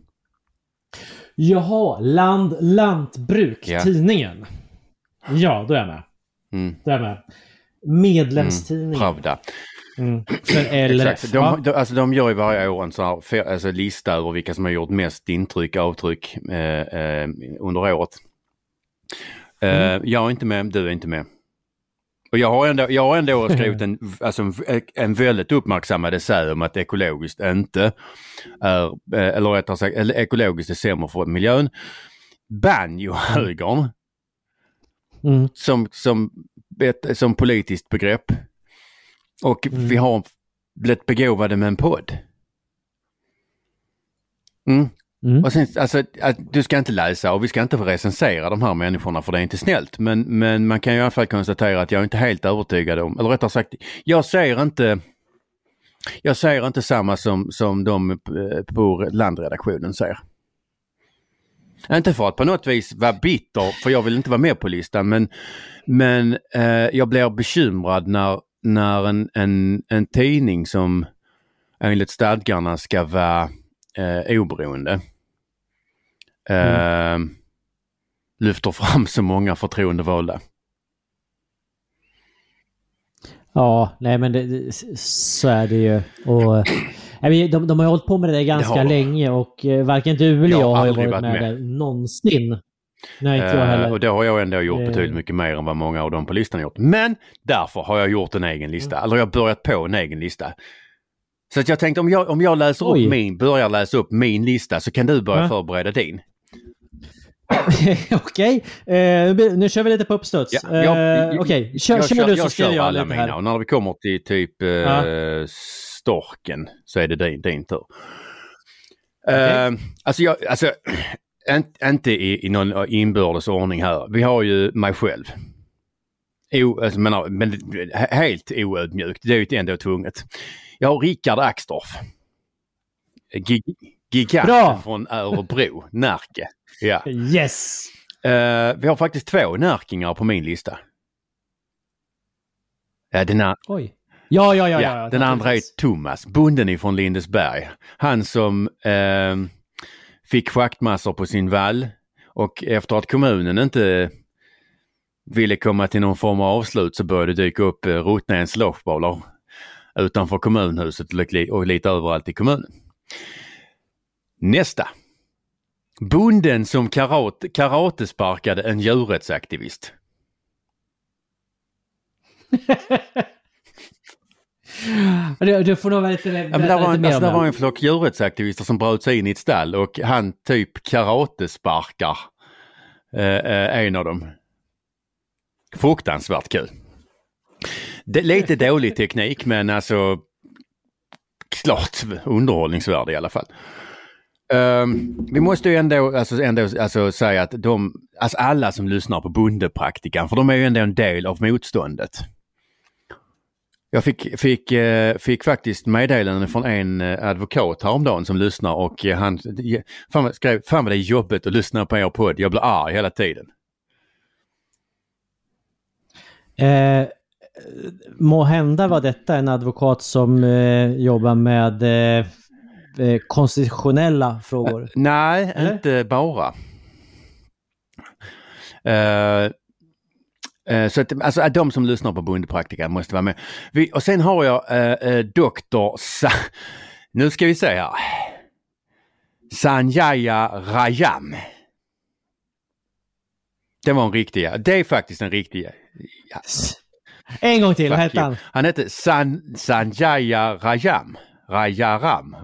Jaha, Land Lantbruk, Ja. tidningen. Ja, då är jag med. Mm. Då är jag med. Medlemstidningen. Pravda. Mm. För LRF. Exakt. De, de, alltså de gör ju varje år en sån här fe- alltså lista över vilka som har gjort mest intryck, avtryck eh, eh, under året. Eh, Mm. Jag är inte med, du är inte med. Och jag har ändå, jag har ändå skrivit en, alltså en, en väldigt uppmärksammad essä om att ekologiskt inte är, eh, eller rättare sagt, ekologiskt är sämre för miljön. Banjo-högern Mm. som, som, ett, som politiskt begrepp. Och Mm. vi har blivit begåvade med en podd. Mm. Mm. Och sen, alltså, att du ska inte läsa och vi ska inte få recensera de här människorna för det är inte snällt. Men, men man kan ju i alla fall konstatera att jag är inte helt övertygad om, eller rättare sagt, jag ser inte jag ser inte samma som, som de eh, på landredaktionen ser. Inte för att på något vis vara bitter, för jag vill inte vara med på listan, men, men eh, jag blir bekymrad när, när en, en, en tidning som enligt stadgarna ska vara eh, oberoende eh, lyfter fram så många förtroendevalda. Ja, nej men det, det, så är det ju. Och, eh, nej, de, de har ju hållit på med det där ganska har länge och eh, varken du eller Jag jag, har ju varit varit med, med. någonsin. Nej, inte jag Eh, heller. och då har jag ändå gjort Eh. betydligt mycket mer än vad många av dem på listan har gjort. Men därför har jag gjort en egen lista, Mm. eller jag har börjat på en egen lista. Så att jag tänkte om jag, om jag läser Oj. upp min, börjar läsa upp min lista så kan du börja Ja. förbereda din. Okej, eh, nu kör vi lite på uppstuds. Ja, jag- Eh, Okej, kör, jag, kör, kör, du så jag kör jag alla mina och när vi kommer till typ eh, Ja. storken så är det din, din tur. Okej. Eh, alltså, jag, alltså inte i, i någon inbördes ordning här. Vi har ju mig själv. O, alltså, men he- helt oödmjukt, det är ju ändå tvunget. Jag har Rickard Axdorff. Gig, giganten Bra! från Örebro, Närke. Ja. Yes! Eh, vi har faktiskt två närkingar på min lista. Ja, den är, Oj. Ja, ja, ja. Ja, ja, den andra är. Thomas, bonden ifrån Lindesberg. Han som eh, fick schaktmassor på sin vall och efter att kommunen inte ville komma till någon form av avslut så började det dyka upp eh, Rottnäs loafbollar utanför kommunhuset och lite överallt i kommunen. Nästa. Bonden som karate, karatesparkade en djurrättsaktivist. Du, du får nog vara lite, Ja, men där var, en, alltså, där var en flock djurrättsaktivister som bröt sig in i ett stall och han typ karatesparkar eh, eh, en av dem. Fruktansvärt kul. Det, lite dålig teknik men alltså klart underhållningsvärde i alla fall. Um, vi måste ju ändå, alltså, ändå alltså, säga att de, alltså alla som lyssnar på Bondepraktikan, för de är ju ändå en del av motståndet. Jag fick, fick, eh, fick faktiskt meddelanden från en eh, advokat häromdagen som lyssnar och eh, han fan, skrev Fan vad det är jobbigt att lyssna på er podd. Jag blir arg hela tiden. Eh, må hända var detta en advokat som eh, jobbar med eh, eh, konstitutionella frågor. Nej, Eller? inte bara. Eh, eh, så att, alltså att de som lyssnar på Bondepraktikan måste vara med. Vi, och sen har jag eh, eh, doktor Sa Nu ska vi se här. Sanjaya Rajam. Det var en riktig, det är faktiskt en riktig. Ja, En gång till, vad hette han? Han hette San, Sanjaya Rajam. Rajaram.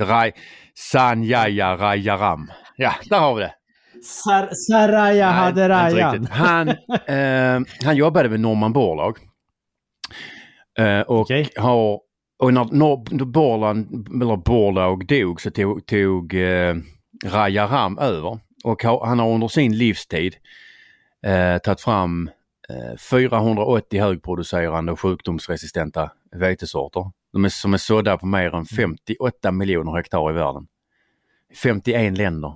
Raj, Sanjaya Rajaram. Ja, där har vi det. Sar Saraya Nej, riktigt. Han, eh, han jobbade med Norman Borlaug. Eh, och Okej. har, och när, när Borland, eller Borlaug dog så tog, tog eh, Rajaram över. Och har, han har under sin livstid eh, tagit fram eh, 480 högproducerande och sjukdomsresistenta vetesorter. De är, som är sådda på mer än 58 miljoner hektar i världen. 51 länder.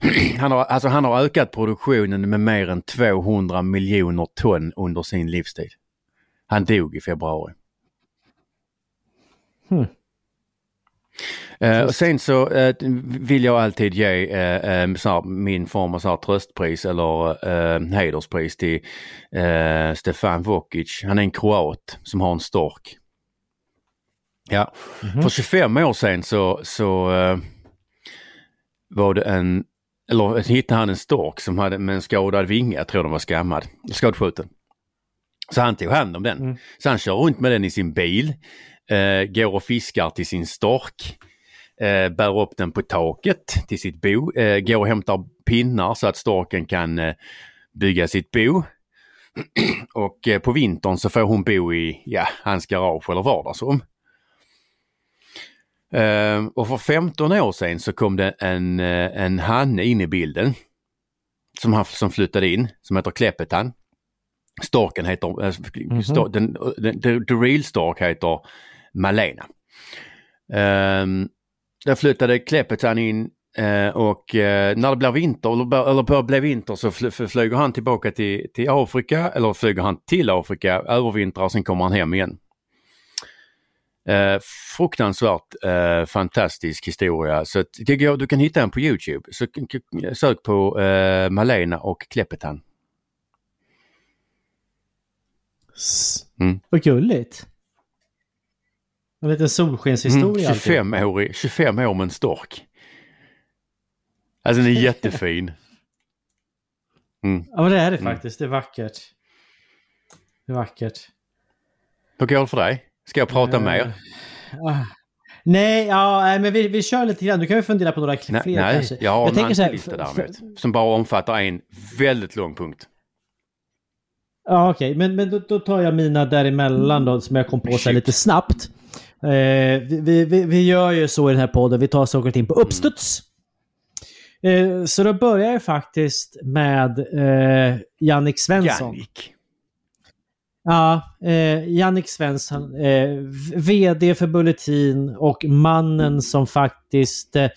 Han har, alltså han har ökat produktionen med mer än 200 miljoner ton under sin livstid. Han dog i februari. Hmm. Eh, och sen så eh, vill jag alltid ge eh, eh, här, min form av så här, tröstpris eller eh, hederspris till eh, Stefan Vokic. Han är en kroat som har en stork. Ja, Mhm. för 25 år sedan så, så eh, var det en, eller hittade han en stork som hade med en skadad vinge, jag tror den var skammad, skadskjuten. Så han tog hand om den. Mm. Så han kör runt med den i sin bil, eh, går och fiskar till sin stork, eh, bär upp den på taket till sitt bo, går och hämtar pinnar så att storken kan bygga sitt bo. och på vintern så får hon bo i, ja, hans garage eller vardagsrum. Eh, och för 15 år sedan så kom det en, eh, en hanne in i bilden. Som, han, som flyttade in, som heter Kleppetan. Storken heter, eh, sto- den, den, the, the real stork heter Malena. Um, där flyttade Kleppetan in eh, och eh, när det blir vinter, eller, bör- eller börjar bli vinter så fly, fly- flyger han tillbaka till, till Afrika eller flyger han till Afrika, övervintrar och sen kommer han hem igen. Eh, fruktansvärt eh, fantastisk historia. Så det går, du kan hitta den på Youtube. Så sök på eh, Malena och Kleppetan. Mm. Vad gulligt. En liten solskenshistoria. Mm, alltid. 25, år, i- 25 år med en stork. Alltså den är jättefin. Mm. Ja men det är det Mm. faktiskt. Det är vackert. Det är vackert. Hur går det för dig? Ska jag prata Eh, mer? ah. Nej, ja, nej, men vi, vi kör lite grann. Du kan vi fundera på några Nej, fler nej kanske. jag har en tänker så här, lista däremot. Som bara omfattar en väldigt lång punkt. Ja okej, men, men då, då tar jag mina däremellan då som jag kom på så lite snabbt. Eh, vi, vi, vi, gör ju så i den här podden, vi tar saker och ting på uppstuds. Eh, så då börjar jag faktiskt med eh, Jannik Svensson. Jannik. Ja, eh, Jannik Svensson, eh, VD för Bulletin och mannen som faktiskt eh,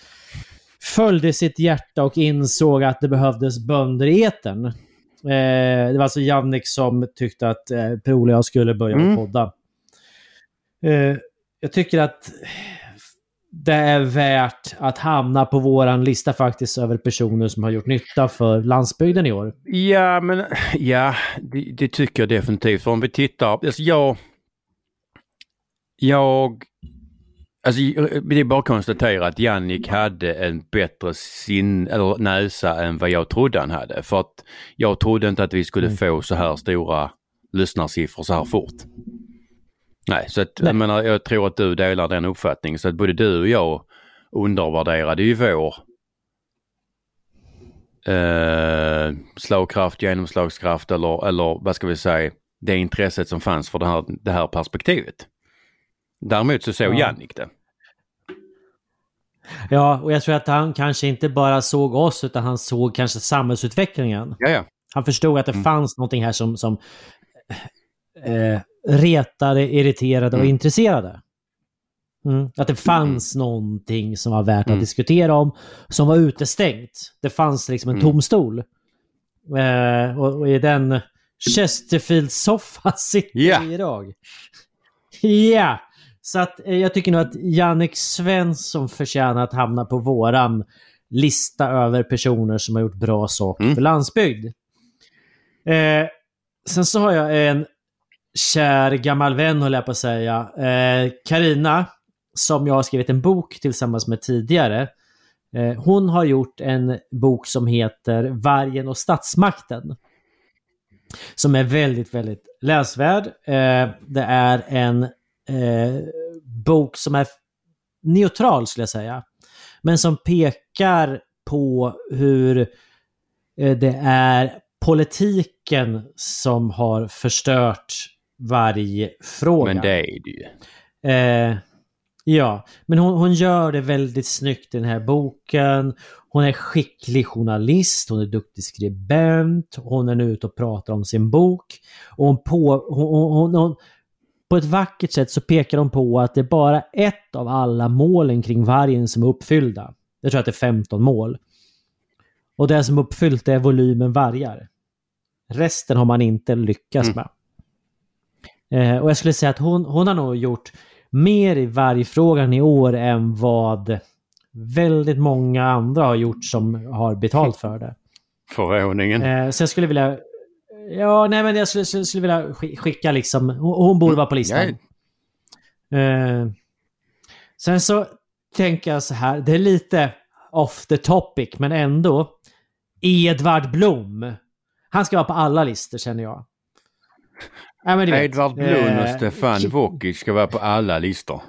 följde sitt hjärta och insåg att det behövdes bönder i etern. Eh, det var alltså Jannik som tyckte att eh, Per-Ola och jag skulle börja Mm. podda. Eh, jag tycker att det är värt att hamna på våran lista faktiskt över personer som har gjort nytta för landsbygden i år. Ja, men ja, det, det tycker jag definitivt. För om vi tittar, alltså jag... Jag... Alltså det är bara att konstatera att Jannik hade en bättre sin, eller näsa än vad jag trodde han hade. För att jag trodde inte att vi skulle mm. få så här stora lyssnarsiffror så här fort. Nej, så att, Nej. Jag, menar, jag tror att du delar den uppfattningen. Så att både du och jag undervärderade ju vår eh, slagkraft, genomslagskraft eller, eller vad ska vi säga, det intresset som fanns för det här, det här perspektivet. Däremot så såg ja. Jannik det. Ja, och jag tror att han kanske inte bara såg oss utan han såg kanske samhällsutvecklingen. Ja, ja. Han förstod att det mm. fanns någonting här som, som eh, retade, irriterade och mm. intresserade. Mm. Att det fanns mm. någonting som var värt att mm. diskutera om, som var utestängt. Det fanns liksom en mm. tom stol. Eh, och, och, i den Chesterfield-soffan sitter yeah. vi idag. Ja! yeah. Så att eh, jag tycker nog att Jannik Svensson förtjänar att hamna på våran lista över personer som har gjort bra saker mm. för landsbygd. Eh, sen så har jag en kär gammal vän, höll jag på att säga. Eh, Karina, eh, som jag har skrivit en bok tillsammans med tidigare. Eh, hon har gjort en bok som heter Vargen och statsmakten. Som är väldigt, väldigt läsvärd. Eh, det är en eh, bok som är neutral, skulle jag säga. Men som pekar på hur eh, det är politiken som har förstört vargfrågan. Men det är det ju. Eh, ja, men hon, hon gör det väldigt snyggt i den här boken. Hon är skicklig journalist, hon är duktig skribent, hon är nu ute och pratar om sin bok. Och hon på, hon, hon, hon, på ett vackert sätt så pekar hon på att det är bara ett av alla målen kring vargen som är uppfyllda. Jag tror att det är 15 mål. Och det som är uppfyllt är volymen vargar. Resten har man inte lyckats mm. Eh, och jag skulle säga att hon, hon har nog gjort mer i vargfrågan i år än vad väldigt många andra har gjort som har betalt för det. Förvåningen. Eh, så jag skulle vilja... Ja, nej men jag skulle, skulle, skulle vilja skicka liksom... Hon, hon borde vara på listan. Eh, sen så tänker jag så här, det är lite off the topic men ändå. Edvard Blom. Han ska vara på alla listor känner jag. Ja, men Edvard Blom och eh, Stefan Wokic ska vara på alla listor.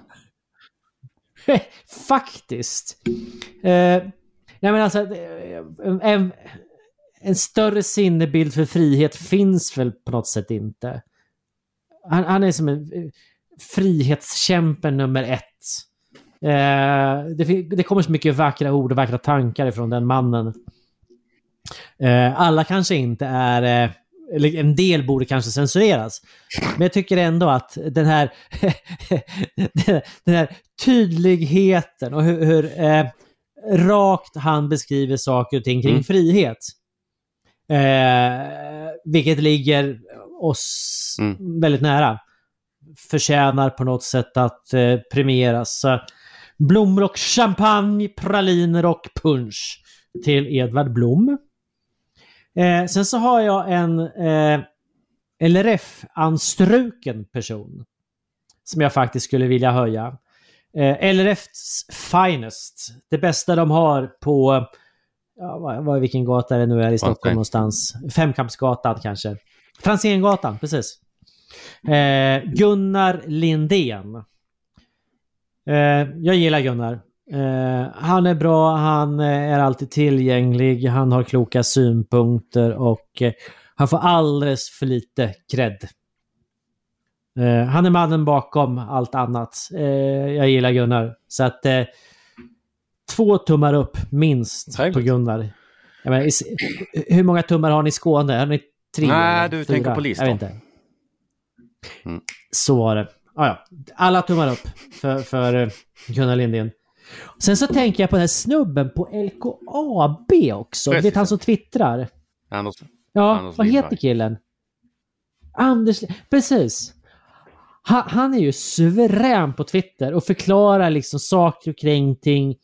Faktiskt. Eh, nej men alltså, en, en, större sinnebild för frihet finns väl på något sätt inte. Han, han är som en eh, frihetskämpe nummer ett. Eh, det, det, kommer så mycket vackra ord och vackra tankar ifrån den mannen. Eh, alla kanske inte är eh, eller en del borde kanske censureras. Men jag tycker ändå att den här, den här tydligheten och hur, hur eh, rakt han beskriver saker och ting kring mm. frihet. Eh, vilket ligger oss mm. väldigt nära. Förtjänar på något sätt att eh, premieras. blommor och champagne, praliner och punch till Edvard Blom. Eh, sen så har jag en eh, LRF-anstruken person. Som jag faktiskt skulle vilja höja. Eh, LRFs Finest. Det bästa de har på, ja, vad, vad, vilken gata det nu är i Stockholm okay. någonstans. Femkampsgatan kanske. Franzéngatan, precis. Eh, Gunnar Lindén. Eh, jag gillar Gunnar. Uh, han är bra, han eh, är alltid tillgänglig, han har kloka synpunkter och uh, han får alldeles för lite cred. Han är mannen bakom allt annat. jag gillar Gunnar. Så att två tummar upp minst Trevligt. på Gunnar. Menar, hur många tummar har ni i Skåne? Har ni tre? Nej, du fyra? tänker på listan. Jag vet inte. Mm. Så var det. Ah, ja. Alla tummar upp för, för Gunnar Lindén. Sen så tänker jag på den här snubben på LKAB också. Precis. Vet han som twittrar? Anders. Ja, Anders vad heter killen? Anders... Precis. han, han är ju suverän på Twitter och förklarar liksom saker kring, ting,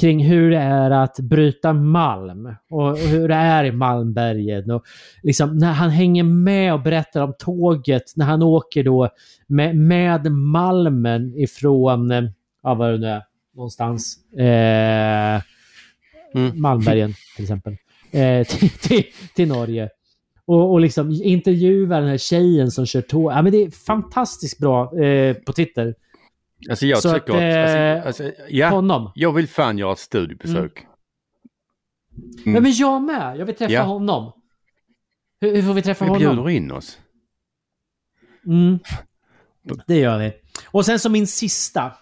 kring hur det är att bryta malm och, och hur det är i Malmberget. Och liksom, när han hänger med och berättar om tåget, när han åker då med, med malmen ifrån, eh, ja vad det nu är, någonstans. Eh, Mm. Malmbergen till exempel. Eh, till, till, till Norge. Och, och liksom intervjuar den här tjejen som kör tåg. Ja, men det är fantastiskt bra eh, på Twitter. Alltså jag Så tycker att, att, eh, alltså, alltså, ja, Honom. jag vill fan göra ett studiebesök. Mm. Ja, men jag med. Jag vill träffa Ja. honom. Hur, hur får vi träffa Vi honom? bjuder in oss. Mm. Det gör vi. Och sen som min sista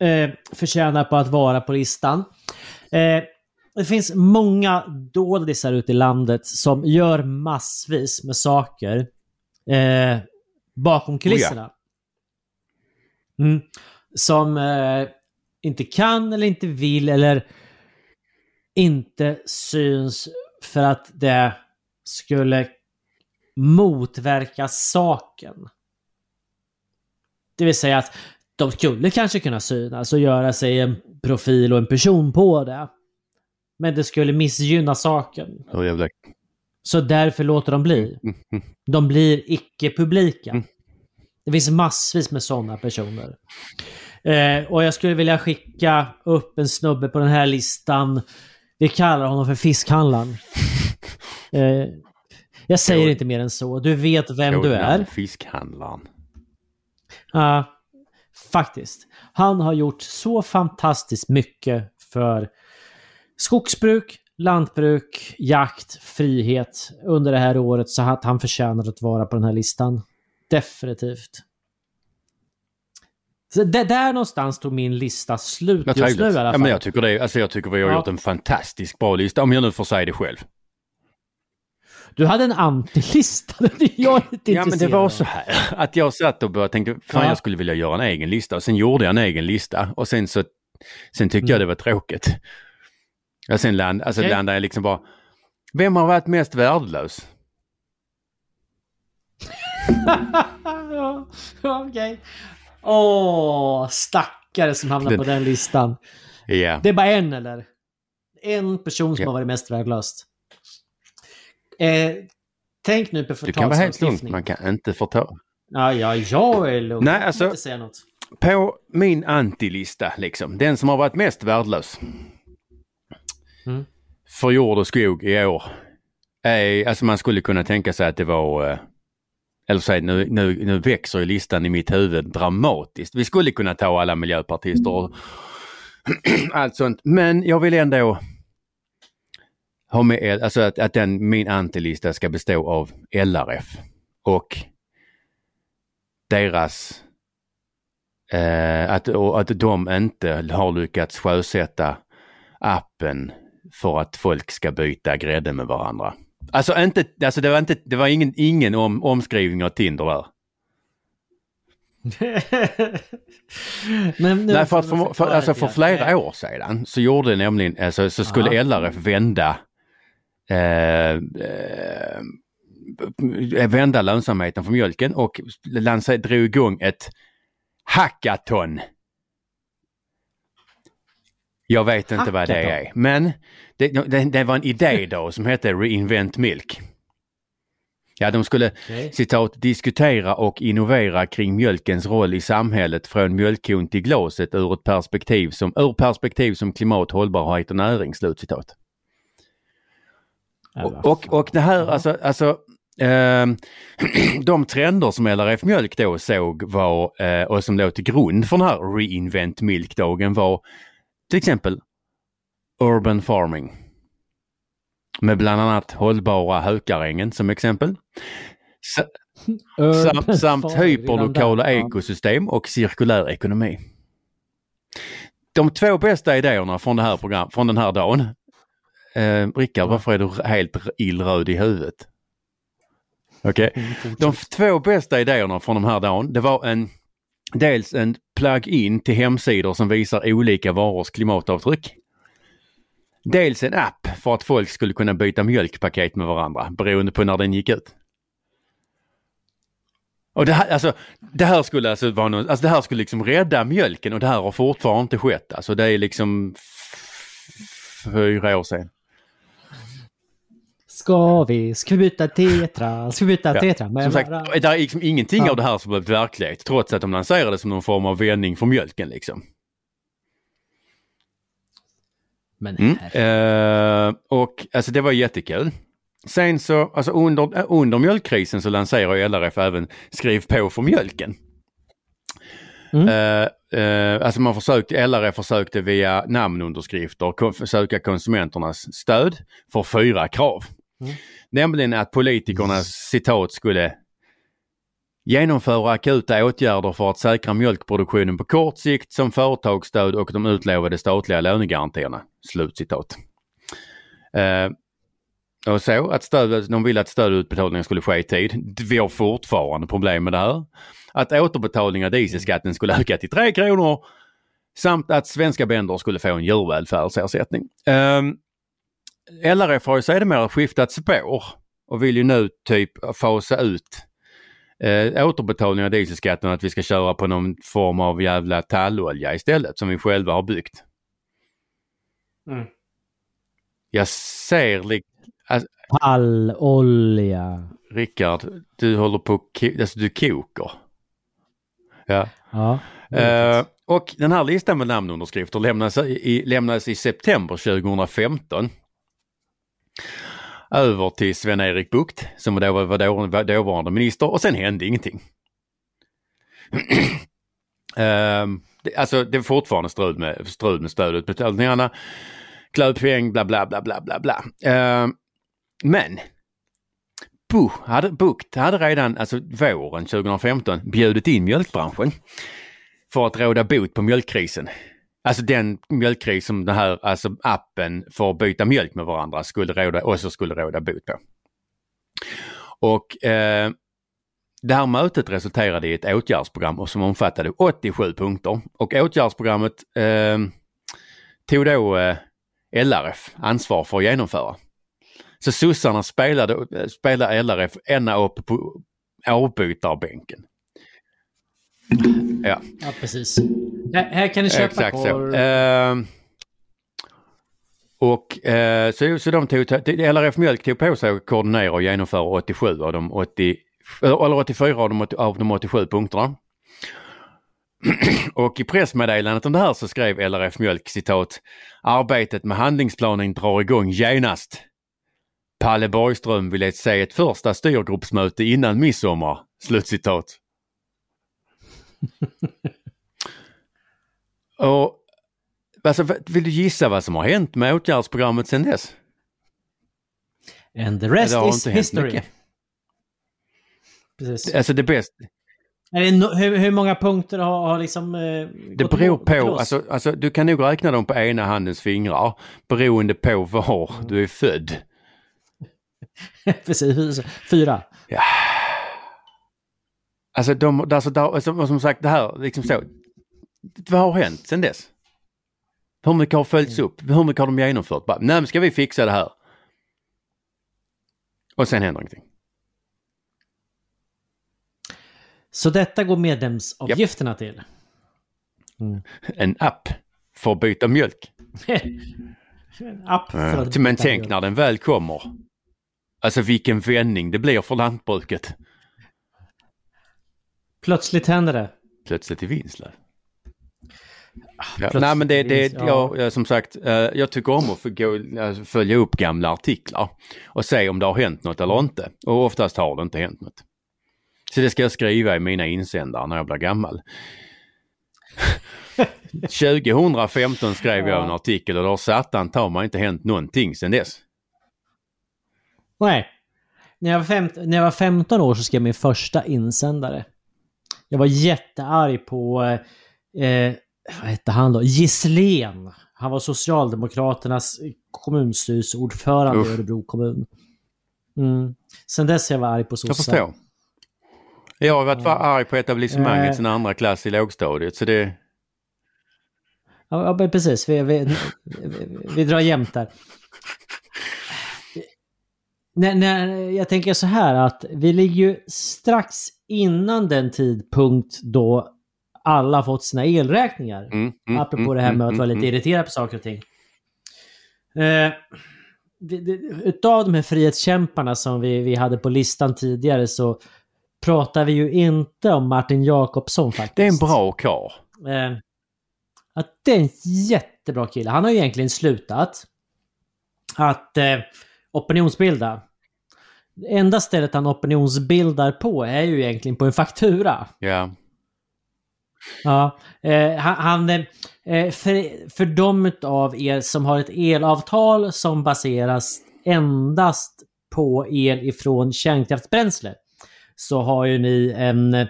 eh, förtjänar på att vara på listan. Eh, det finns många dådisar ute i landet som gör massvis med saker eh, bakom kulisserna. Mm. Som eh, inte kan eller inte vill eller inte syns för att det skulle motverka saken. Det vill säga att de skulle kanske kunna synas och göra sig en profil och en person på det. Men det skulle missgynna saken. Jävla... Så därför låter de bli. De blir icke-publika. Mm. Det finns massvis med sådana personer. Eh, och jag skulle vilja skicka upp en snubbe på den här listan. Vi kallar honom för fiskhandlaren. Eh, jag säger Skål. inte mer än så. Du vet vem du är. Fiskhandlaren. Ja, faktiskt. Han har gjort så fantastiskt mycket för skogsbruk, lantbruk, jakt, frihet under det här året så att han förtjänar att vara på den här listan. Definitivt. Så det där någonstans tog min lista slut just nu i alla Ja, fall. men jag, tycker det, alltså jag tycker vi har Ja. gjort en fantastiskt bra lista, om jag nu får säga det själv. Du hade en antilista, det är jag inte Ja men det var så här att jag satt och började tänka, fan Ja. jag skulle vilja göra en egen lista och sen gjorde jag en egen lista och sen så, sen tyckte Mm. jag det var tråkigt. Och sen land, alltså Okej. landade jag liksom bara, vem har varit mest värdelös? ja, Okej. Åh, stackare som hamnar Den- på den listan. Ja. Det är bara en eller? En person som Ja. har varit mest värdelöst. Eh, tänk nu på Du kan vara helt lugn, förtalslagstiftning. man kan inte förta. Ja, ja, jag är lugn. Nej, Jag alltså- inte säga något. På min antilista, liksom, den som har varit mest värdelös Mm. för jord och skog i år. Är, alltså man skulle kunna tänka sig att det var, eh, eller säg nu, nu, nu växer ju listan i mitt huvud dramatiskt. Vi skulle kunna ta alla miljöpartister och allt sånt. Men jag vill ändå ha med, alltså att, att den, min antilista ska bestå av LRF och deras Eh, att, och att de inte har lyckats sjösätta appen för att folk ska byta grädde med varandra. Alltså, inte, alltså det var, inte, det var ingen, ingen om, omskrivning av Tinder där. Men Nej, för, att för, för, alltså för flera år sedan så gjorde nämligen, alltså, så skulle Ja. LRF vända eh, eh, vända lönsamheten för mjölken och lanser, drog igång ett hackathon. Jag vet inte vad det Hackathon? är, men det, det, det var en idé då som hette Reinvent Milk. Ja, de skulle Okej. citat diskutera och innovera kring mjölkens roll i samhället från mjölkkon till glaset ur ett perspektiv som, ur perspektiv som klimat, hållbarhet och näring. Slutcitat. Och, och, och det här, alltså, alltså ehm, de trender som LRF Mjölk då såg var, eh, och som låg till grund för den här Reinvent Milk-dagen var till exempel Urban Farming. Med bland annat hållbara Hökarängen som exempel. Urban Samt, samt hyperlokala ekosystem och cirkulär ekonomi. De två bästa idéerna från det här program, från den här dagen. Eh, Rickard, varför är du helt illröd i huvudet? Okej. Mm, fortsätt. De två bästa idéerna från de här dagen, det var en dels en plug-in till hemsidor som visar olika varors klimatavtryck. Dels en app för att folk skulle kunna byta mjölkpaket med varandra beroende på när den gick ut. Och det här, alltså, det här skulle alltså vara någon, alltså det här skulle liksom rädda mjölken och det här har fortfarande inte skett. Alltså det är liksom fyra år sedan. Ska vi, ska vi byta tetra, ska vi byta Ja, tetra med Som sagt, varandra? det är liksom ingenting Ja. av det här som blivit verklighet trots att de lanserade det som någon form av vändning för mjölken liksom. Men Mm. Eh, och alltså det var jättekul. Sen så, alltså under, under mjölkkrisen så lanserade LRF även Skriv på för mjölken. Mm. Eh, eh, alltså man försökte, LRF försökte via namnunderskrifter söka konsumenternas stöd för fyra krav. Mm. Nämligen att politikernas citat skulle genomföra akuta åtgärder för att säkra mjölkproduktionen på kort sikt som företagsstöd och de utlovade statliga lönegarantierna. Slutcitat. Eh, och så att stödet, de ville att stödutbetalningen skulle ske i tid. Vi har fortfarande problem med det här. Att återbetalning av dieselskatten skulle öka till 3 kronor samt att svenska bönder skulle få en djurvälfärdsersättning. Um, LRF har ju sedermera skiftat spår och vill ju nu typ fasa ut eh, återbetalning av dieselskatten att vi ska köra på någon form av jävla tallolja istället som vi själva har byggt. Mm. Jag ser, li- alltså, Pallolja. Rickard, du håller på alltså du kokar. Ja. Ja. Eh, och den här listan med namnunderskrifter lämnades i, lämnades i september 2015 över till Sven-Erik Bucht som då var, var, då, var dåvarande minister och sen hände ingenting. Ehm, det, alltså det är fortfarande strul med, strul med stödutbetalningarna. Klövpeng, bla bla bla bla bla bla. Ehm, men Buch hade, Bucht hade redan, alltså våren 2015, bjudit in mjölkbranschen för att råda bot på mjölkkrisen. Alltså den mjölkkris som den här alltså appen för att byta mjölk med varandra skulle råda, också skulle råda bot på. Och eh, det här mötet resulterade i ett åtgärdsprogram som omfattade 87 punkter och åtgärdsprogrammet eh, tog då eh, LRF ansvar för att genomföra. Så sossarna spelade, eh, spelade LRF ända upp på avbytarbänken. Ja. ja, precis. Här, här kan ni köpa Exakt så. korv. Eh, och eh, så, så de tog, LRF Mjölk tog på sig att koordinera och genomföra 87 av de 80, eller 84 av de, 80 av de 87 punkterna. och i pressmeddelandet om det här så skrev LRF Mjölk citat Arbetet med handlingsplanen drar igång genast. Palle Borgström vill se ett första styrgruppsmöte innan midsommar. Slutcitat. Och alltså, vill du gissa vad som har hänt med åtgärdsprogrammet sedan dess? And the rest har is history. Precis. Alltså det bästa, hur, hur många punkter har, har liksom... Eh, det beror på, loss? alltså, alltså du kan nog räkna dem på ena handens fingrar beroende på var du är född. Precis, fyra. Alltså, de, alltså, alltså som sagt det här, liksom så. Vad har hänt sedan dess? Hur mycket har följts upp? Hur mycket har de genomfört? Bara, Nej, men ska vi fixa det här? Och sen händer ingenting. Så detta går medlemsavgifterna till? En app för att byta mjölk. En app för att Men tänk när den väl kommer. Alltså vilken vändning det blir för lantbruket. Plötsligt händer det. Plötsligt i Vinslöv. Ja, plötsligt nej men det, det, ja. jag, som sagt, eh, jag tycker om att gå, alltså, följa upp gamla artiklar och se om det har hänt något eller inte. Och oftast har det inte hänt något. Så det ska jag skriva i mina insändare när jag blir gammal. 2015 skrev jag en artikel och då satan ta mig inte hänt någonting sedan dess. Nej. När jag, var femt- när jag var 15 år så skrev jag min första insändare. Jag var jättearg på, eh, vad hette han då? Gisslén. Han var Socialdemokraternas kommunstyrelseordförande i Örebro kommun. Mm. Sen dess har jag varit arg på Jag sossar. förstår. Jag har varit arg på etablissemanget Eh. sedan andra klass i lågstadiet så det... Ja, ja precis. Vi, vi, vi, vi drar jämnt där. När, när, jag tänker så här att vi ligger ju strax innan den tidpunkt då alla fått sina elräkningar. Mm, mm, Apropå mm, det här med mm, att vara lite mm, irriterad på saker och ting. Eh, det, det, utav de här frihetskämparna som vi, vi hade på listan tidigare så pratar vi ju inte om Martin Jakobsson faktiskt. Det är en bra karl. Eh, att det är en jättebra kille. Han har ju egentligen slutat att eh, opinionsbilda. Enda stället han opinionsbildar på är ju egentligen på en faktura. Ja. Ja, eh, han, han eh, för, för de av er som har ett elavtal som baseras endast på el ifrån kärnkraftsbränsle så har ju ni en eh,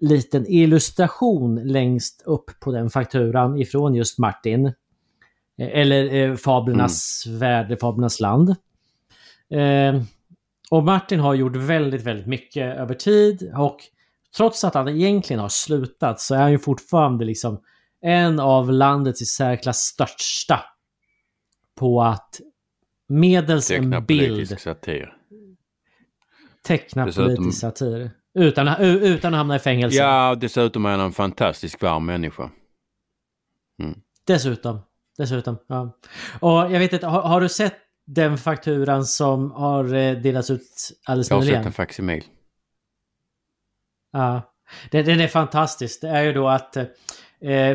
liten illustration längst upp på den fakturan ifrån just Martin. Eh, Eller eh, Fablernas värld, Fablernas land. Eh, och Martin har gjort väldigt, väldigt mycket över tid och trots att han egentligen har slutat så är han ju fortfarande liksom en av landets i särklass största på att medels en bild satir. teckna Dessutom- politisk satir. Utan, utan att hamna i fängelse. Ja, dessutom är han en fantastisk varm människa. Dessutom. Dessutom. Ja. Och jag vet inte, har, har du sett den fakturan som har eh, delats ut alldeles Jag har sett nyligen? en facsimil. Ja. Den, den är fantastisk. Det är ju då att eh,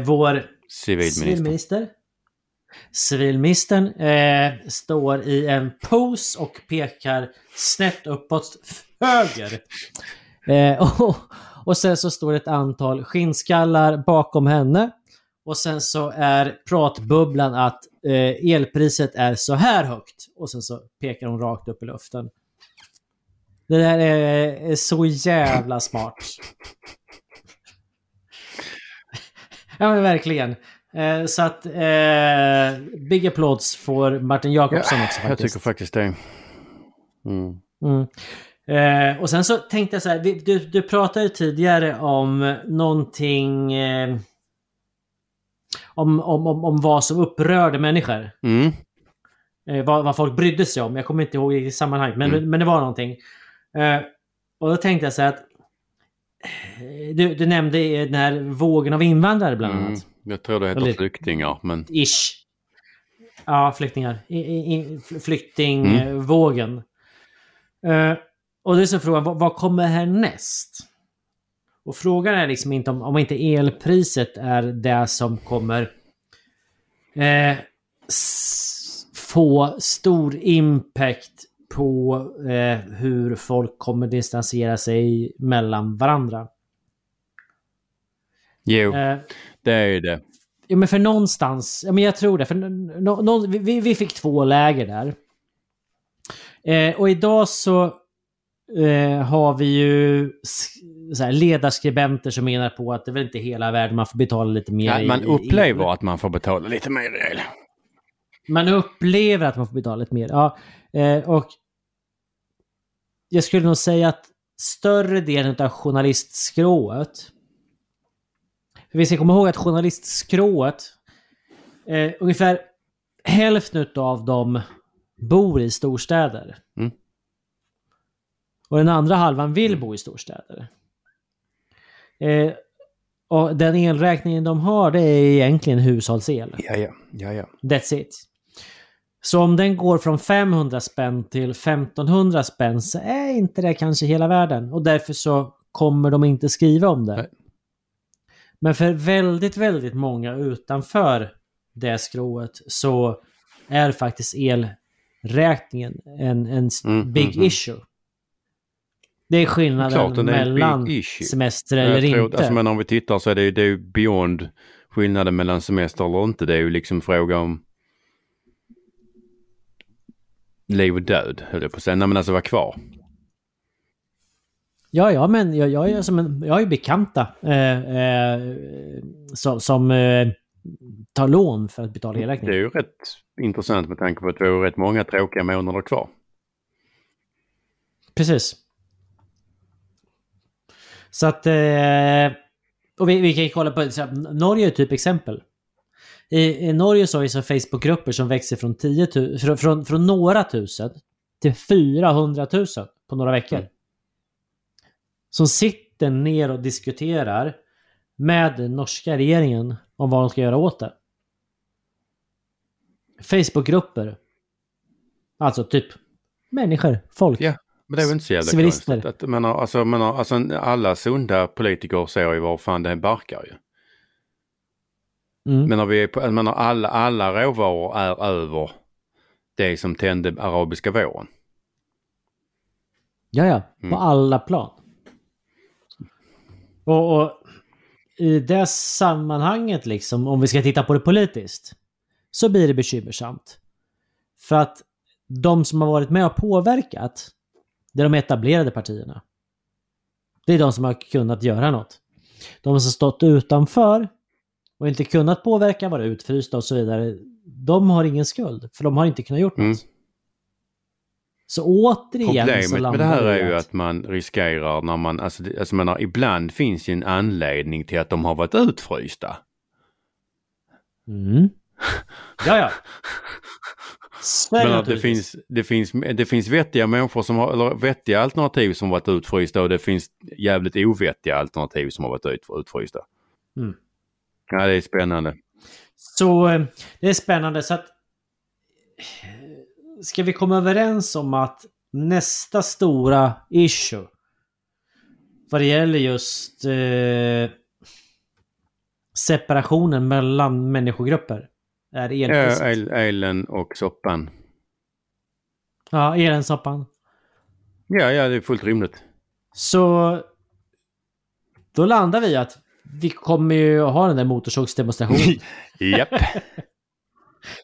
vår Civilminister. civilminister Civilministern eh, står i en pose och pekar snett uppåt höger. Eh, och, och sen så står ett antal skinnskallar bakom henne. Och sen så är pratbubblan att eh, elpriset är så här högt. Och sen så pekar hon rakt upp i luften. Det där är, är så jävla smart. ja men verkligen. Eh, så att eh, big applåds får Martin Jakobsson också Jag faktiskt. tycker faktiskt det. Mm. Mm. Eh, och sen så tänkte jag så här, du, du pratade tidigare om någonting eh, om, om, om, om vad som upprörde människor. Mm. Eh, vad, vad folk brydde sig om. Jag kommer inte ihåg i sammanhang, men, Mm. men det var någonting. Eh, och då tänkte jag så här att eh, du, du nämnde den här vågen av invandrare bland Mm. annat. Jag tror det heter Eller- flyktingar, men Ish. Ja, flyktingar. I, i, i, Mm. flyktingvågen. Eh, och då är så frågan, vad, vad kommer härnäst? Och frågan är liksom inte om, om inte elpriset är det som kommer eh, få stor impact på eh, hur folk kommer distansera sig mellan varandra. jo, Eh, det är ju det. Ja, men för någonstans, ja men jag tror det. För nå, nå, vi, vi fick två läger där. Eh, och idag så eh, har vi ju här, ledarskribenter som menar på att det är väl inte hela världen man får betala lite mer Ja, i- man i- upplever i, att man får betala lite mer i el. Man upplever att man får betala lite mer. Ja, eh, och jag skulle nog säga att större delen av journalistskrået för vi ska komma ihåg att journalistskrået, eh, ungefär hälften av dem bor i storstäder. Mm. Och den andra halvan vill bo i storstäder. Eh, och den elräkningen de har det är egentligen hushållsel. Ja, ja, ja, ja. That's it. Så om den går från 500 spänn till 1500 spänn så är inte det kanske hela världen. Och därför så kommer de inte skriva om det. Nej. Men för väldigt, väldigt många utanför det skrået så är faktiskt elräkningen en, en Mm, big mm, mm. issue. Det är skillnaden Klart är en mellan issue. semester eller tror, inte. Alltså, men om vi tittar så är det ju det är ju beyond skillnaden mellan semester eller inte. Det är ju liksom fråga om liv och död, höll jag på att säga. Nej men alltså vara kvar. Ja, ja, men jag, jag, är som en, jag ju bekanta eh, eh, som, som eh, tar lån för att betala Det är elräkningen. ju rätt intressant med tanke på att vi har rätt många tråkiga månader kvar. Precis. Så att... Eh, och vi, vi kan ju kolla på... Norge är typ exempel. I, I Norge så har vi så Facebookgrupper som växer från, 10 000, från, från, från några tusen till 400 000 på några veckor. Mm. Som sitter ner och diskuterar med norska regeringen om vad de ska göra åt det. Facebookgrupper. Alltså typ människor, folk. Ja, men det är väl inte så jävla Civilister. konstigt. Att, menar, alltså, menar, alltså, alla sunda politiker ser ju var fan det barkar ju. Mm. Men när vi är på, menar, alla, alla råvaror är över det som tände arabiska våren. Ja, ja. På Mm. alla plan. Och, och i det sammanhanget liksom, om vi ska titta på det politiskt, så blir det bekymmersamt. För att de som har varit med och påverkat, det är de etablerade partierna. Det är de som har kunnat göra något. De som stått utanför och inte kunnat påverka, varit utfrysta och så vidare, de har ingen skuld, för de har inte kunnat gjort något. Mm. Så återigen så Problemet med landar det här är ju att man riskerar när man, alltså, alltså menar, ibland finns ju en anledning till att de har varit utfrysta. Mm. Ja, ja. Men att det finns, det, finns, det finns vettiga människor som har, eller vettiga alternativ som varit utfrysta och det finns jävligt ovettiga alternativ som har varit ut, utfrysta. Mm. Ja, det är spännande. Så eh, det är spännande. Så att, ska vi komma överens om att nästa stora issue vad det gäller just eh, separationen mellan människogrupper är elpriset. el, elen och soppan. Ja, elensoppan. Ja, ja, det är fullt rimligt. Så då landar vi att vi kommer ju ha den där motorsågsdemonstrationen. Japp.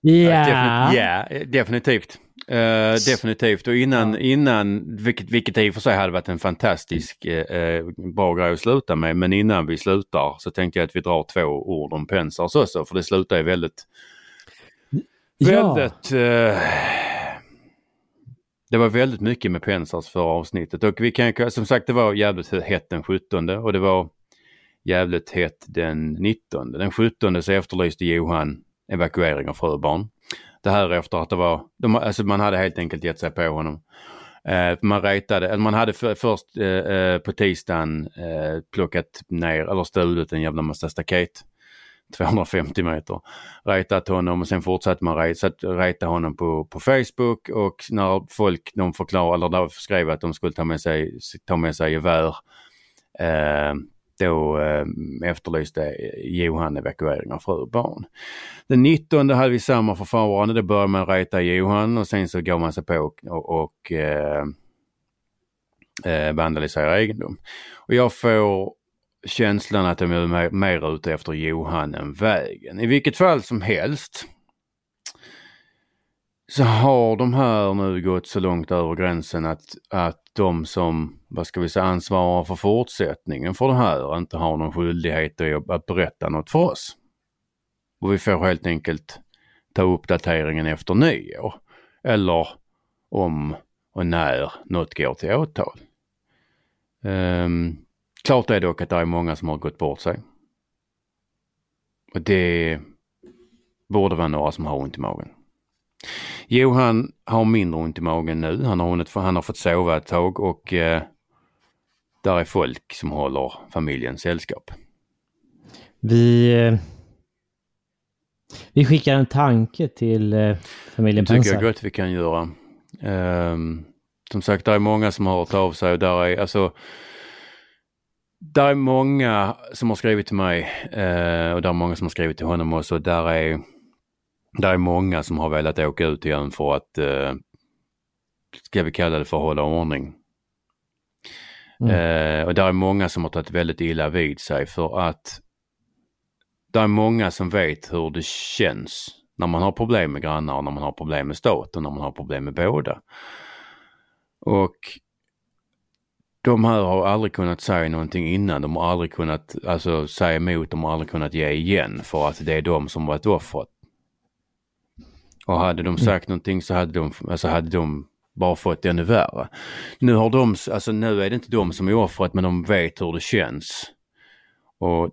Ja. Definitivt, ja, definitivt. Eh, definitivt. Och innan, Ja. innan vilket, vilket i och för sig hade varit en fantastisk eh, bra grej att sluta med. Men innan vi slutar så tänkte jag att vi drar två ord om Pensars också. För det slutar ju väldigt, Ja. eh, det var väldigt mycket med Pensars förra avsnittet. Och vi kan som sagt det var jävligt hett den 17 och det var jävligt hett den 19. Den 17 så efterlyste Johan evakuering av fröbarn. Det här efter att det var, de, alltså man hade helt enkelt gett sig på honom. Eh, man retade, eller man hade för, först eh, eh, på tisdagen eh, plockat ner eller stulit en jävla massa staket. 250 meter. Retat honom och sen fortsatte man reta, reta honom på, på Facebook och när folk de förklarade, eller skrev att de skulle ta med sig, ta med sig gevär eh, då eh, efterlyste Johan evakuering av fru och barn. Den 19 hade vi samma förfarande. Då började man reta Johan och sen så går man sig på och, och, och eh, eh vandalisera egendom. Och jag får känslan att de är mer, mer ute efter Johan än vägen. I vilket fall som helst så har de här nu gått så långt över gränsen att, att de som, vad ska vi säga, ansvarar för fortsättningen för det här inte har någon skyldighet att, att berätta något för oss. Och vi får helt enkelt ta uppdateringen efter nyår. Eller om och när något går till åtal. Um, klart är dock att det är många som har gått bort sig. Och det borde vara några som har ont i magen. Johan har mindre ont i magen nu. Han har, hunnit, han har fått sova ett tag och eh, där är folk som håller familjen sällskap. Vi, eh, vi skickar en tanke till eh, familjen Det tycker jag gott vi kan göra. Ehm, som sagt, det är många som har hört av sig och där är alltså där är många som har skrivit till mig eh, och där är många som har skrivit till honom också. Där är, där är många som har velat åka ut igen för att, eh, ska vi kalla det för hålla ordning. Mm. Eh, och där är många som har tagit väldigt illa vid sig för att det är många som vet hur det känns när man har problem med grannar, när man har problem med staten, när man har problem med båda. Och de här har aldrig kunnat säga någonting innan. De har aldrig kunnat alltså, säga emot, de har aldrig kunnat ge igen för att det är de som varit offret. Och hade de sagt någonting så hade de, alltså hade de bara fått det ännu värre. Nu har de, alltså nu är det inte de som är offret men de vet hur det känns. Och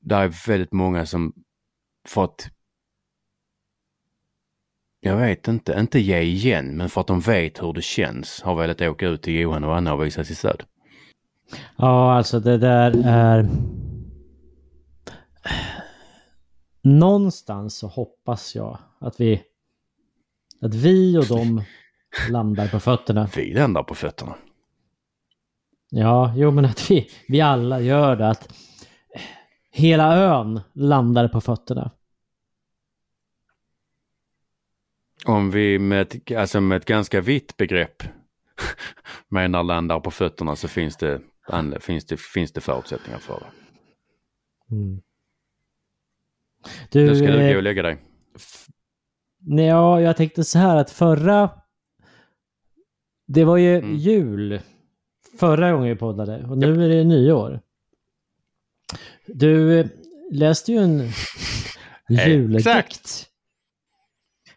det är väldigt många som fått jag vet inte, inte ge igen men för att de vet hur det känns har velat åka ut till Johan och Anna och visa sitt stöd. Ja, alltså det där är... Någonstans så hoppas jag att vi... Att vi och de landar på fötterna. Vi landar på fötterna. Ja, jo men att vi, vi alla gör det. Att hela ön landar på fötterna. Om vi med ett, alltså med ett ganska vitt begrepp menar landar på fötterna så finns det, finns det, finns det förutsättningar för det. Mm. Du, nu ska du eh, gå och lägga dig. Nej, ja, jag tänkte så här att förra... Det var ju Mm. jul förra gången vi poddade och nu är det nyår. Du eh, läste ju en juldikt. Exakt.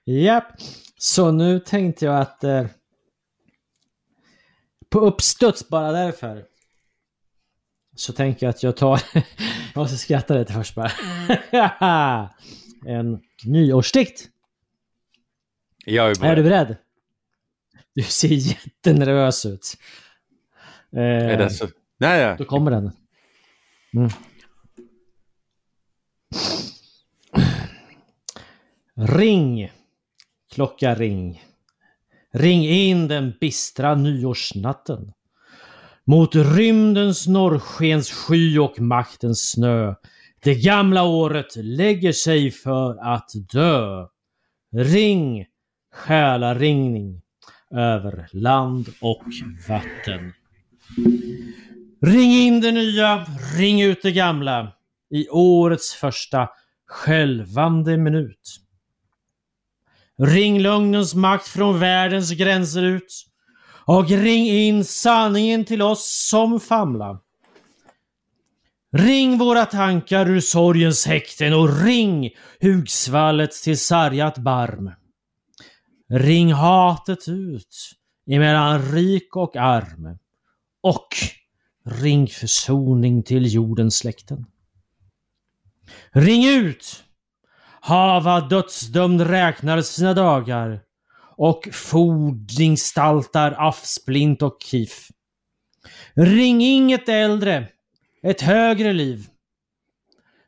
Japp. Så nu tänkte jag att eh, på uppstuds bara därför så tänker jag att jag tar... jag måste skratta lite först bara. en nyårsdikt. Jag är Är du beredd. beredd? Du ser jättenervös ut. Eh, Är det så? Nej. Då kommer den. Mm. Ring! Klocka ring. Ring in den bistra nyårsnatten. Mot rymdens norrskens sky och maktens snö. Det gamla året lägger sig för att dö. Ring, själaringning över land och vatten. Ring in det nya, ring ut det gamla i årets första skälvande minut. Ring lögnens makt från världens gränser ut och ring in sanningen till oss som famla. Ring våra tankar ur sorgens häkten och ring hugsvallet till sargat barm. Ring hatet ut emellan rik och arm och ring försoning till jordens släkten. Ring ut! Hava dödsdömd räknar sina dagar och fordringsstaltar afsplint och kif. Ring inget äldre, ett högre liv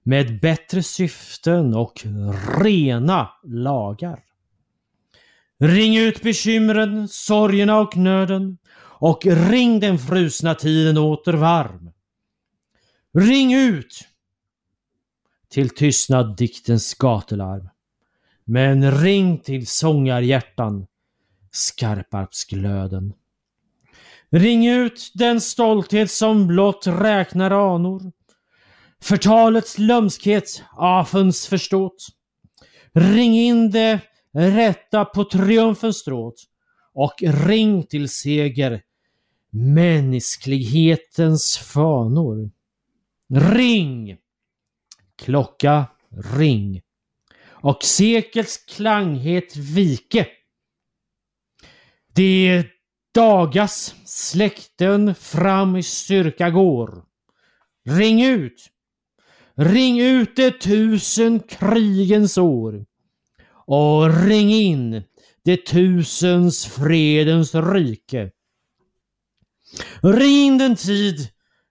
med bättre syften och rena lagar. Ring ut bekymren, sorgerna och nöden och ring den frusna tiden åter varm. Ring ut! Till tystnad diktens gatularm. Men ring till sångarhjärtan, skarparpsglöden. Ring ut den stolthet som blott räknar anor. Förtalets lömskhet, afens förståt. Ring in det rätta på triumfens stråt och ring till seger mänsklighetens fanor. Ring! Klocka, ring. Och sekels klanghet vike. Det dagas släkten fram i styrka går. Ring ut! Ring ut de tusen krigens år. Och ring in det tusens fredens rike. Ring in den tid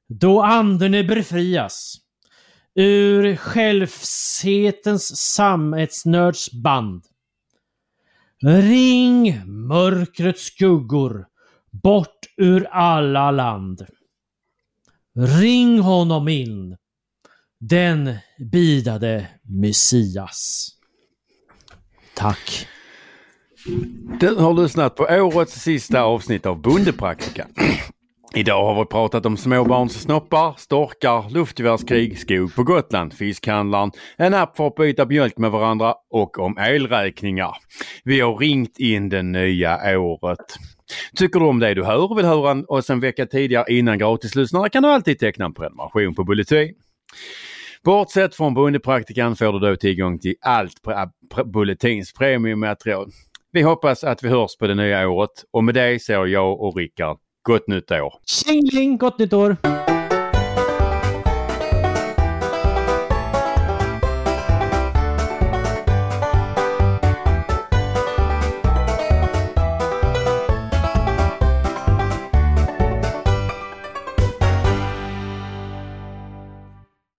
då anden befrias ur självsetens samhällsnörds band. Ring mörkrets skuggor bort ur alla land. Ring honom in, den bidade Messias. Tack. Du har lyssnat på årets sista avsnitt av Bondepraktikan. Idag har vi pratat om småbarnssnoppar, storkar, luftgevärskrig, skog på Gotland, fiskhandlaren, en app för att byta mjölk med varandra och om elräkningar. Vi har ringt in det nya året. Tycker du om det du hör och vill höra oss en vecka tidigare innan gratislyssnarna kan du alltid teckna en prenumeration på Bulletin. Bortsett från Bondepraktikan får du då tillgång till allt på Bulletins premiummaterial. Vi hoppas att vi hörs på det nya året och med det säger jag och Rickard gott nytt år. Tjingeling! Gott nytt år!